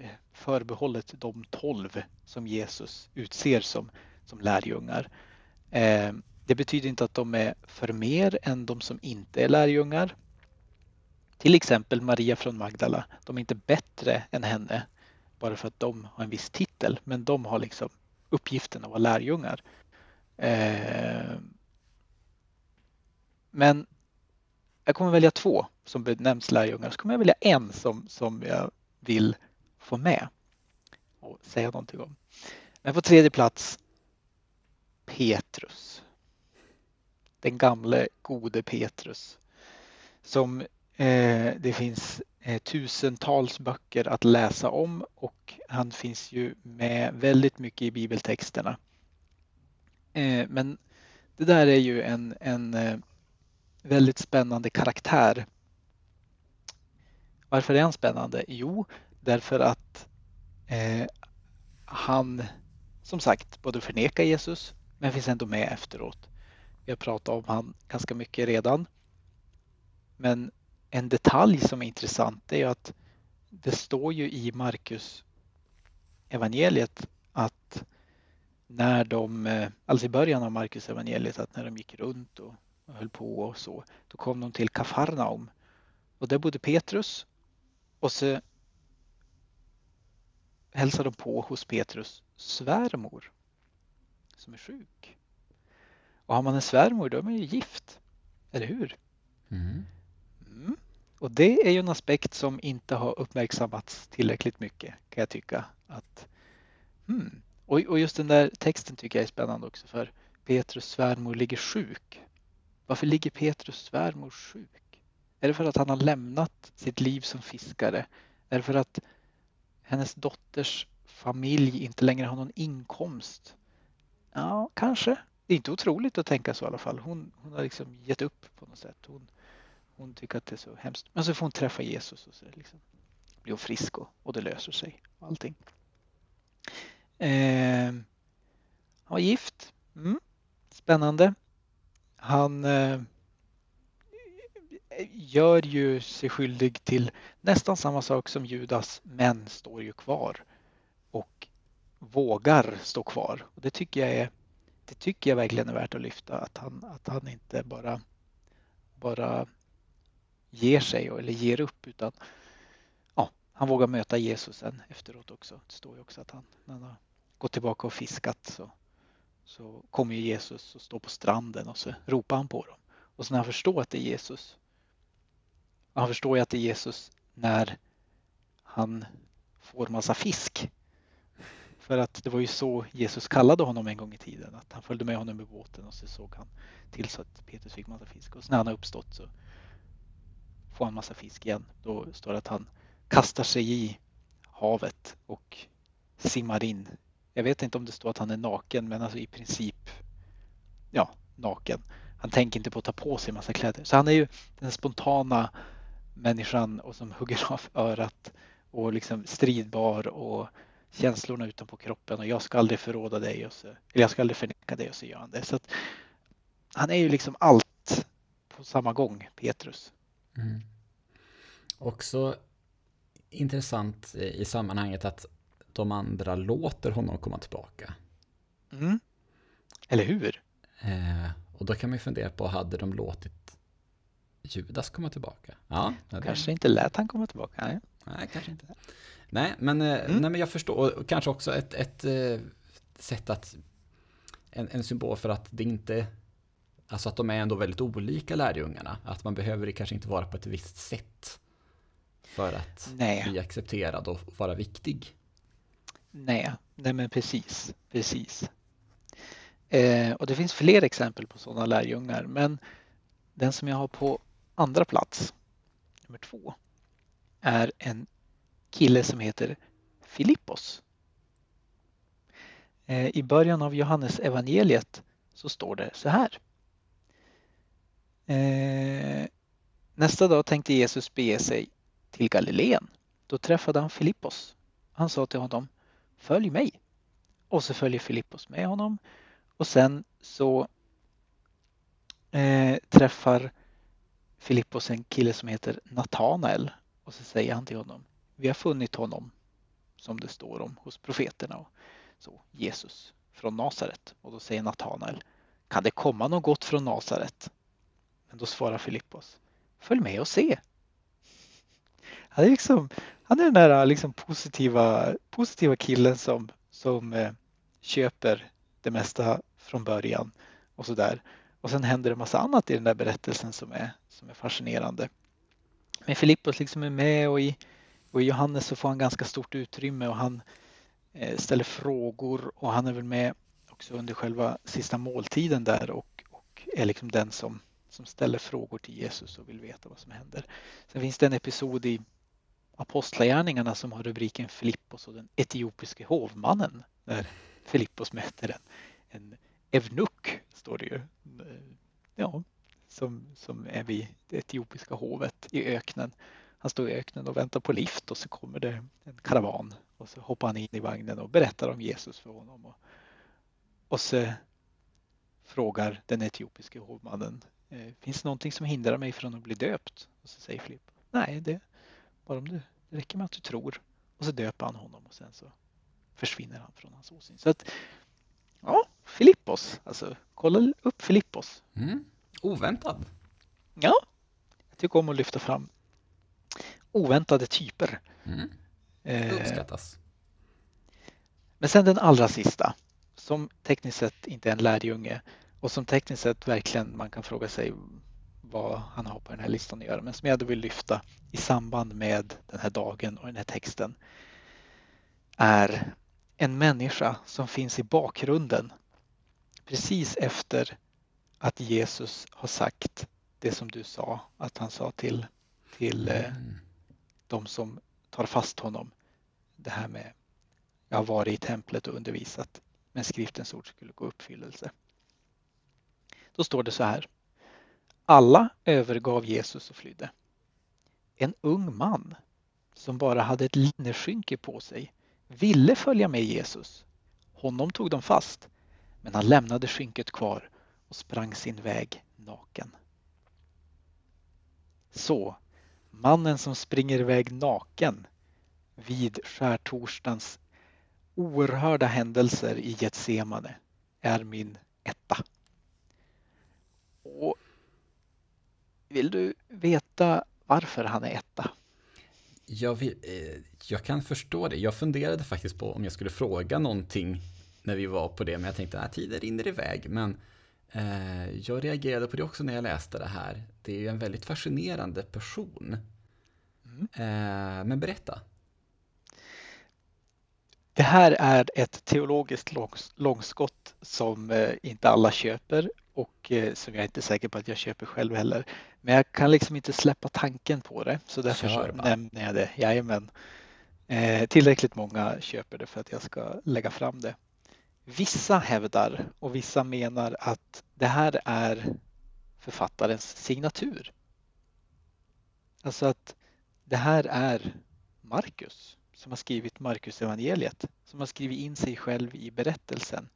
eh, förbehållet de tolv som Jesus utser som, som lärjungar. Eh, det betyder inte att de är för mer än de som inte är lärjungar. Till exempel Maria från Magdala. De är inte bättre än henne bara för att de har en viss titel, men de har liksom uppgiften att vara lärjungar. Eh, men jag kommer välja två som benämns lärjungar, så kommer jag välja en som, som jag vill få med och säga någonting om. Men på tredje plats Petrus. Den gamle gode Petrus. Som eh, det finns eh, tusentals böcker att läsa om och han finns ju med väldigt mycket i bibeltexterna. Eh, men det där är ju en, en, eh, väldigt spännande karaktär. Varför är han spännande? Jo, därför att eh, han som sagt både förnekar Jesus men finns ändå med efteråt. Vi har pratat om han ganska mycket redan. Men en detalj som är intressant är att det står ju i Markus evangeliet när de, eh, alltså i början av Markus evangeliet, att när de gick runt och höll på och så, då kom de till Kafarnaum och där bodde Petrus och så hälsade de på hos Petrus svärmor som är sjuk. Och har man en svärmor då är man ju gift, eller hur? Mm. Mm. Och det är ju en aspekt som inte har uppmärksammats tillräckligt mycket kan jag tycka. Att, hmm och, och just den där texten tycker jag är spännande också för Petrus svärmor ligger sjuk. Varför ligger Petrus svärmor sjuk? Är det för att han har lämnat sitt liv som fiskare? Är det för att hennes dotters familj inte längre har någon inkomst? Ja, kanske. Det är inte otroligt att tänka så i alla fall. Hon, hon har liksom gett upp på något sätt. Hon, hon tycker att det är så hemskt. Men så får hon träffa Jesus och så liksom blir hon frisk och, och det löser sig. Allting. Eh, han var gift. Mm. Spännande. Han eh, gör ju sig skyldig till nästan samma sak som Judas men står ju kvar och vågar stå kvar. Och det tycker jag är det tycker jag verkligen är värt att lyfta att han, att han inte bara, bara ger sig eller ger upp utan ja, han vågar möta Jesus sen efteråt också. Det står ju också att han, när han har gått tillbaka och fiskat så, så kommer Jesus och står på stranden och så ropar han på dem. Och så när han förstår att det är Jesus han förstår ju att det är Jesus när han får massa fisk. För att det var ju så Jesus kallade honom en gång i tiden. Att han följde med honom i båten och så såg han till så att Petrus fick massa fisk. Och så när han har uppstått så får han massa fisk igen. Då står det att han kastar sig i havet och simmar in. Jag vet inte om det står att han är naken men alltså i princip ja, naken. Han tänker inte på att ta på sig massa kläder. Så han är ju den spontana människan och som hugger av örat och liksom stridbar och känslorna utanpå kroppen och jag ska aldrig förråda dig och så, eller jag ska aldrig förneka dig och så gör han det. Så att, han är ju liksom allt på samma gång, Petrus. Mm. Också intressant i sammanhanget att de andra låter honom komma tillbaka. Mm. Eller hur? Eh, och då kan man ju fundera på, hade de låtit Judas komma tillbaka? Ja, kanske det... inte lät han komma tillbaka. Nej, nej kanske inte. Nej, men, eh, mm. nej, men jag förstår, och kanske också ett, ett, ett eh, sätt att, en, en symbol för att det inte Alltså att de är ändå väldigt olika lärjungarna. Att man behöver kanske inte vara på ett visst sätt för att Nej. bli accepterad och vara viktig. Nej, Nej men precis. precis. Eh, och det finns fler exempel på sådana lärjungar men den som jag har på andra plats, nummer två, är en kille som heter Filippos. Eh, I början av Johannes evangeliet så står det så här. Eh, nästa dag tänkte Jesus bege sig till Galileen. Då träffade han Filippos. Han sa till honom Följ mig. Och så följer Filippos med honom och sen så eh, träffar Filippos en kille som heter Natanael och så säger han till honom Vi har funnit honom som det står om hos profeterna och så Jesus från Nasaret och då säger Natanael Kan det komma något gott från Nasaret? Men då svarar Filippos, följ med och se. Han är, liksom, han är den där liksom positiva, positiva killen som, som eh, köper det mesta från början och sådär. Och sen händer det massa annat i den där berättelsen som är, som är fascinerande. Men Filippos liksom är med och i, och i Johannes så får han ganska stort utrymme och han eh, ställer frågor och han är väl med också under själva sista måltiden där och, och är liksom den som som ställer frågor till Jesus och vill veta vad som händer. Sen finns det en episod i Apostlagärningarna som har rubriken Filippos och den etiopiske hovmannen. när Filippos möter en, en evnuk, står det ju. Ja, som, som är vid det etiopiska hovet i öknen. Han står i öknen och väntar på lift och så kommer det en karavan och så hoppar han in i vagnen och berättar om Jesus för honom. Och, och så frågar den etiopiske hovmannen, eh, finns det någonting som hindrar mig från att bli döpt? Och så säger Filipp, nej, det, bara om du, det räcker med att du tror. Och så döper han honom och sen så försvinner han från hans åsyn. Så att, ja, Filippos, alltså kolla upp Filippos. Mm. Oväntad. Ja, jag tycker om att lyfta fram oväntade typer. Mm. Eh, Uppskattas. Men sen den allra sista, som tekniskt sett inte är en lärjunge och som tekniskt sett verkligen man kan fråga sig vad han har på den här listan att göra, men som jag vill lyfta i samband med den här dagen och den här texten är en människa som finns i bakgrunden precis efter att Jesus har sagt det som du sa att han sa till, till eh, Mm. de som tar fast honom. Det här med jag har varit i templet och undervisat men skriftens ord skulle gå uppfyllelse. Då står det så här. Alla övergav Jesus och flydde. En ung man som bara hade ett linneskynke på sig ville följa med Jesus. Honom tog de fast men han lämnade skynket kvar och sprang sin väg naken. Så, mannen som springer iväg naken vid skärtorsdagens oerhörda händelser i Getsemane är min etta. Och vill du veta varför han är etta? Jag, vill, eh, jag kan förstå det. Jag funderade faktiskt på om jag skulle fråga någonting när vi var på det, men jag tänkte att tiden rinner iväg. Men eh, jag reagerade på det också när jag läste det här. Det är ju en väldigt fascinerande person. Mm. Eh, men berätta. Det här är ett teologiskt långs- långskott som eh, inte alla köper och eh, som jag inte är säker på att jag köper själv heller. Men jag kan liksom inte släppa tanken på det så därför så nämner jag det. Jajamän. Eh, tillräckligt många köper det för att jag ska lägga fram det. Vissa hävdar och vissa menar att det här är författarens signatur. Alltså att det här är Markus som har skrivit Markus evangeliet som har skrivit in sig själv i berättelsen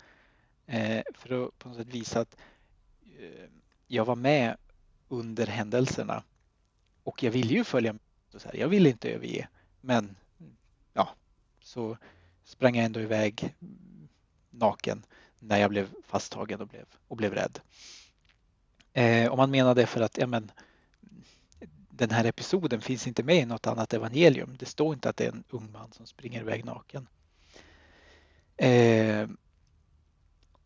eh, för att på något sätt visa att Eh, jag var med under händelserna och jag ville ju följa med. Så här, jag ville inte överge men ja, så sprang jag ändå iväg naken när jag blev fasttagen och blev, och blev rädd. Eh, och man menar det för att ja, men, den här episoden finns inte med i något annat evangelium. Det står inte att det är en ung man som springer iväg naken. Eh,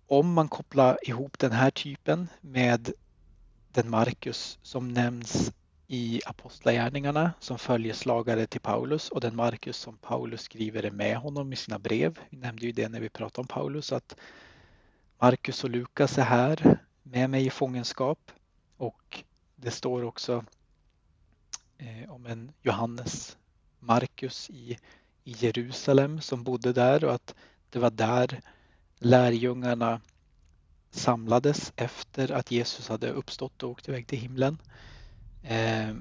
om man kopplar ihop den här typen med den Markus som nämns i Apostlagärningarna som följeslagare till Paulus och den Markus som Paulus skriver är med honom i sina brev. Vi nämnde ju det när vi pratade om Paulus att Markus och Lukas är här med mig i fångenskap och det står också eh, om en Johannes Markus i, i Jerusalem som bodde där och att det var där lärjungarna samlades efter att Jesus hade uppstått och åkt iväg till himlen. Eh,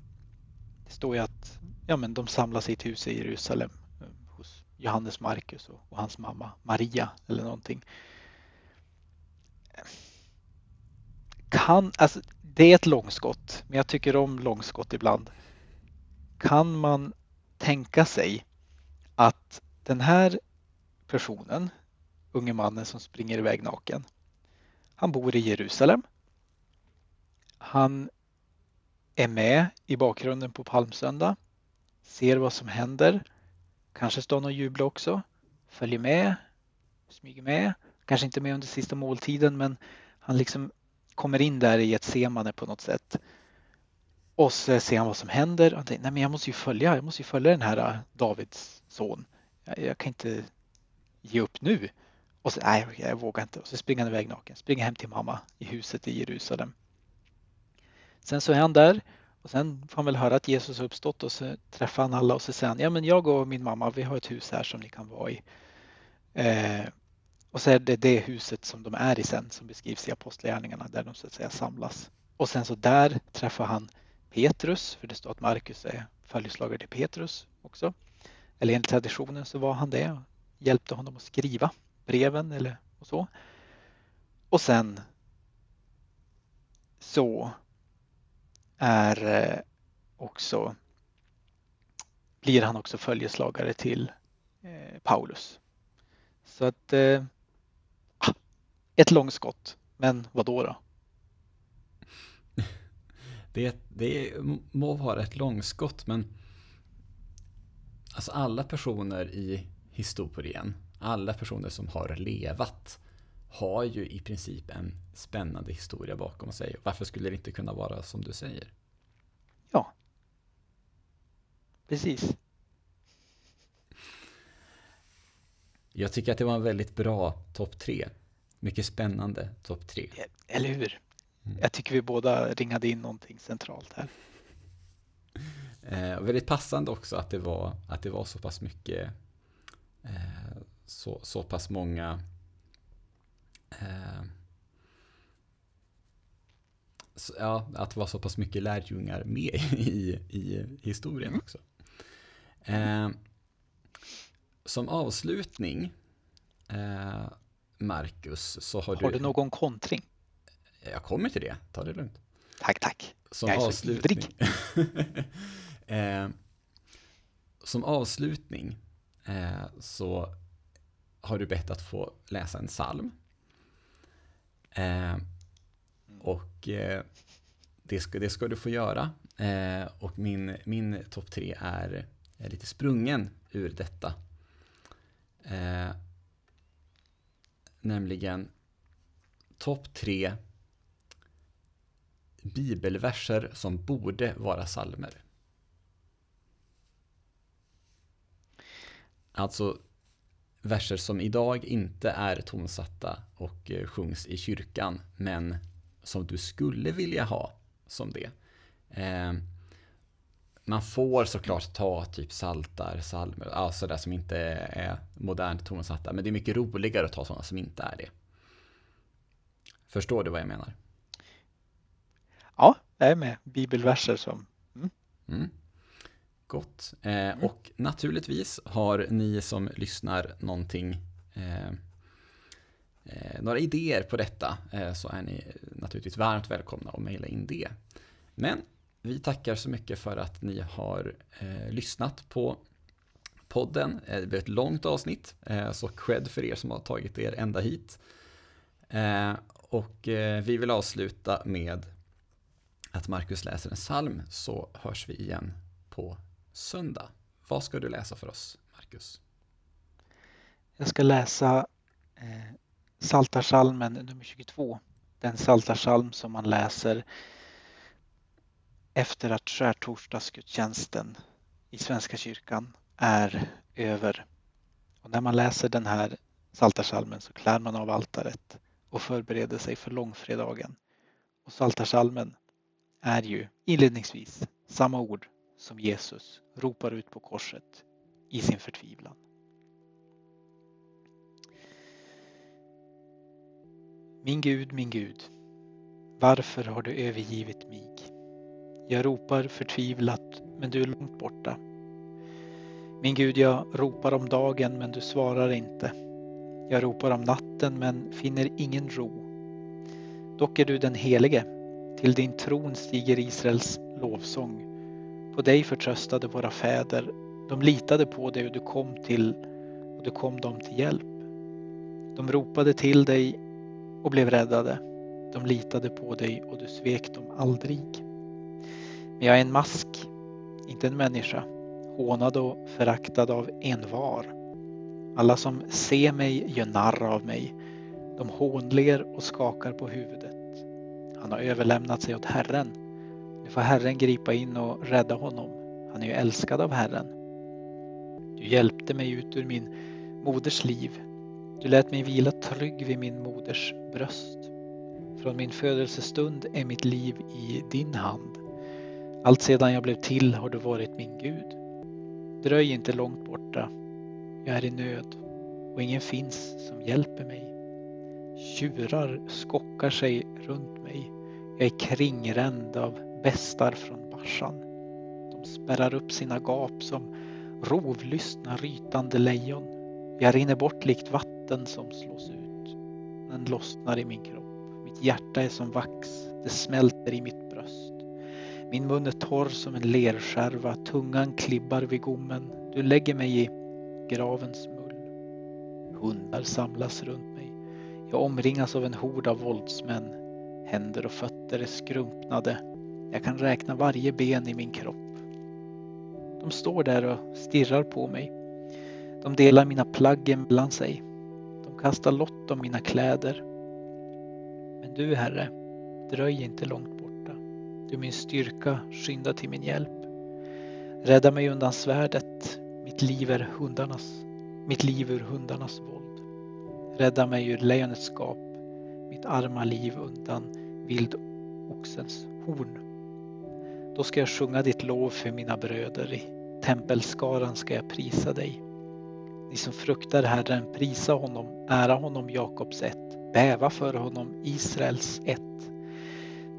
det står ju att ja, men de samlas i ett hus i Jerusalem eh, hos Johannes Markus och, och hans mamma Maria eller någonting. Kan, alltså, det är ett långskott, men jag tycker om långskott ibland. Kan man tänka sig att den här personen, unge mannen som springer iväg naken, han bor i Jerusalem. Han är med i bakgrunden på palmsöndag, ser vad som händer, kanske står han och jublar också, följer med, smyger med, kanske inte med under sista måltiden men han liksom kommer in där i ett semane på något sätt. Och så ser han vad som händer och han tänker, nej men jag måste ju följa, jag måste ju följa den här äh, Davids son. Jag, jag kan inte ge upp nu. Och så, nej, jag vågar inte. Och så springer han iväg naken, springer hem till mamma i huset i Jerusalem. Sen så är han där och sen får han väl höra att Jesus har uppstått och så träffar han alla och så säger han, ja men jag och min mamma, vi har ett hus här som ni kan vara i. Eh, och så är det det huset som de är i sen som beskrivs i Apostlagärningarna där de så att säga samlas. Och Och sen så där träffar han Petrus, för det står att Markus är följeslagare till Petrus också. Eller enligt traditionen så var han det och hjälpte honom att skriva breven eller och så. Och sen så är eh, också blir han också följeslagare till eh, Paulus. Så att eh, ah, ett långskott, men vad då? då? Det, det må vara ett långskott, men alltså alla personer i historien, alla personer som har levat har ju i princip en spännande historia bakom sig. Varför skulle det inte kunna vara som du säger? Ja, precis. Jag tycker att det var en väldigt bra topp tre. Mycket spännande topp tre. Eller hur? Mm. Jag tycker vi båda ringade in någonting centralt här. Eh, väldigt passande också att det var, att det var så pass mycket, eh, så, så pass många eh, så, ja, att det var så pass mycket lärjungar med i, i historien mm. också. Eh, som avslutning, eh, Marcus, så har, har du... Har du någon kontring? Jag kommer till det, ta det lugnt. Tack, tack. Som Jag är avslutning. eh, Som avslutning eh, så har du bett att få läsa en psalm. Eh, och eh, det, ska, det ska du få göra. Eh, och min, min topp tre är, är lite sprungen ur detta. Eh, nämligen topp tre bibelverser som borde vara salmer. Alltså verser som idag inte är tonsatta och eh, sjungs i kyrkan, men som du skulle vilja ha som det. Eh, man får såklart ta typ saltar, salmer, ja, sådär som inte är modernt tonsatta. Men det är mycket roligare att ta sådana som inte är det. Förstår du vad jag menar? Ja, jag är med. Bibelverser som... Mm. Mm. Gott. Eh, mm. Och naturligtvis har ni som lyssnar någonting eh, eh, några idéer på detta eh, så är ni naturligtvis varmt välkomna att mejla in det. Men vi tackar så mycket för att ni har eh, lyssnat på podden. Det blev ett långt avsnitt, så cred för er som har tagit er ända hit. Och vi vill avsluta med att Markus läser en psalm, så hörs vi igen på söndag. Vad ska du läsa för oss, Markus? Jag ska läsa eh, Saltarsalmen nummer 22. Den saltarsalm som man läser efter att skärtorsdagsgudstjänsten i Svenska kyrkan är över. Och när man läser den här Saltarsalmen så klär man av altaret och förbereder sig för långfredagen. Och Saltarsalmen är ju inledningsvis samma ord som Jesus ropar ut på korset i sin förtvivlan. Min Gud, min Gud, varför har du övergivit mig? Jag ropar förtvivlat, men du är långt borta. Min Gud, jag ropar om dagen, men du svarar inte. Jag ropar om natten, men finner ingen ro. Dock är du den helige. Till din tron stiger Israels lovsång. På dig förtröstade våra fäder. De litade på dig och du kom till och du kom dem till hjälp. De ropade till dig och blev räddade. De litade på dig och du svek dem aldrig. Men jag är en mask, inte en människa, hånad och föraktad av envar. Alla som ser mig gör narr av mig. De hånler och skakar på huvudet. Han har överlämnat sig åt Herren. Får Herren gripa in och rädda honom. Han är ju älskad av Herren. Du hjälpte mig ut ur min moders liv. Du lät mig vila trygg vid min moders bröst. Från min födelsestund är mitt liv i din hand. Allt sedan jag blev till har du varit min Gud. Dröj inte långt borta. Jag är i nöd och ingen finns som hjälper mig. Tjurar skockar sig runt mig. Jag är kringränd av Västar från Barsan. De spärrar upp sina gap som rovlystna rytande lejon. Jag rinner bort likt vatten som slås ut. Den lossnar i min kropp. Mitt hjärta är som vax. Det smälter i mitt bröst. Min mun är torr som en lerskärva. Tungan klibbar vid gommen. Du lägger mig i gravens mull. Hundar samlas runt mig. Jag omringas av en hord av våldsmän. Händer och fötter är skrumpnade. Jag kan räkna varje ben i min kropp. De står där och stirrar på mig. De delar mina plagg mellan sig. De kastar lott om mina kläder. Men du, Herre, dröj inte långt borta. Du min styrka, skynda till min hjälp. Rädda mig undan svärdet. Mitt liv är hundarnas. Mitt liv ur hundarnas våld. Rädda mig ur lejonets gap. Mitt arma liv undan vildoxens horn. Då ska jag sjunga ditt lov för mina bröder. I tempelskaran ska jag prisa dig. Ni som fruktar Herren, prisa honom, ära honom Jakobs ett, bäva för honom Israels ett.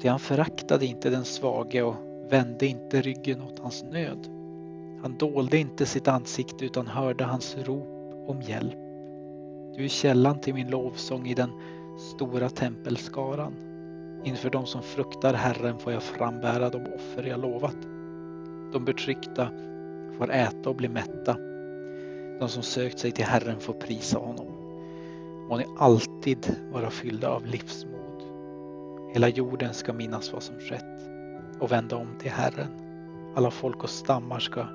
Ty han föraktade inte den svage och vände inte ryggen åt hans nöd. Han dolde inte sitt ansikte utan hörde hans rop om hjälp. Du är källan till min lovsång i den stora tempelskaran. Inför de som fruktar Herren får jag frambära de offer jag lovat. De betryckta får äta och bli mätta. De som sökt sig till Herren får prisa honom. Må ni alltid vara fyllda av livsmod. Hela jorden ska minnas vad som skett och vända om till Herren. Alla folk och stammar ska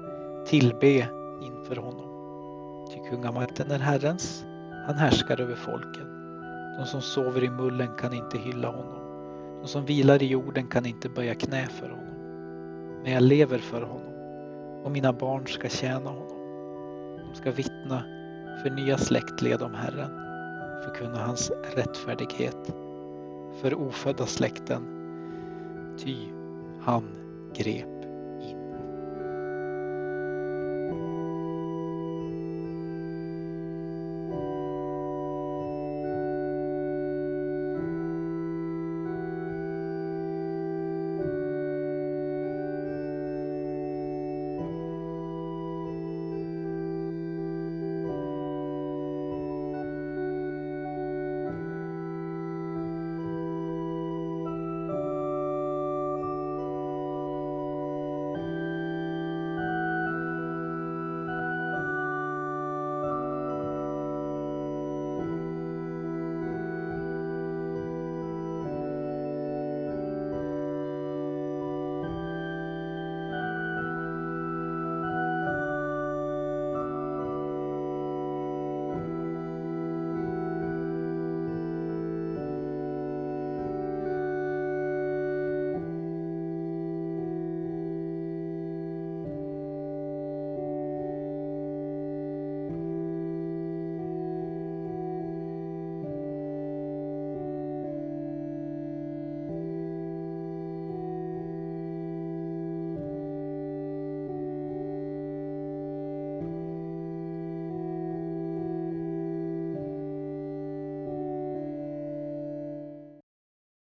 tillbe inför honom. Ty kungamakten är Herrens, han härskar över folken. De som sover i mullen kan inte hylla honom. De som vilar i jorden kan inte böja knä för honom. Men jag lever för honom och mina barn ska tjäna honom. De ska vittna för nya släktled om Herren, förkunna hans rättfärdighet för ofödda släkten, ty han grep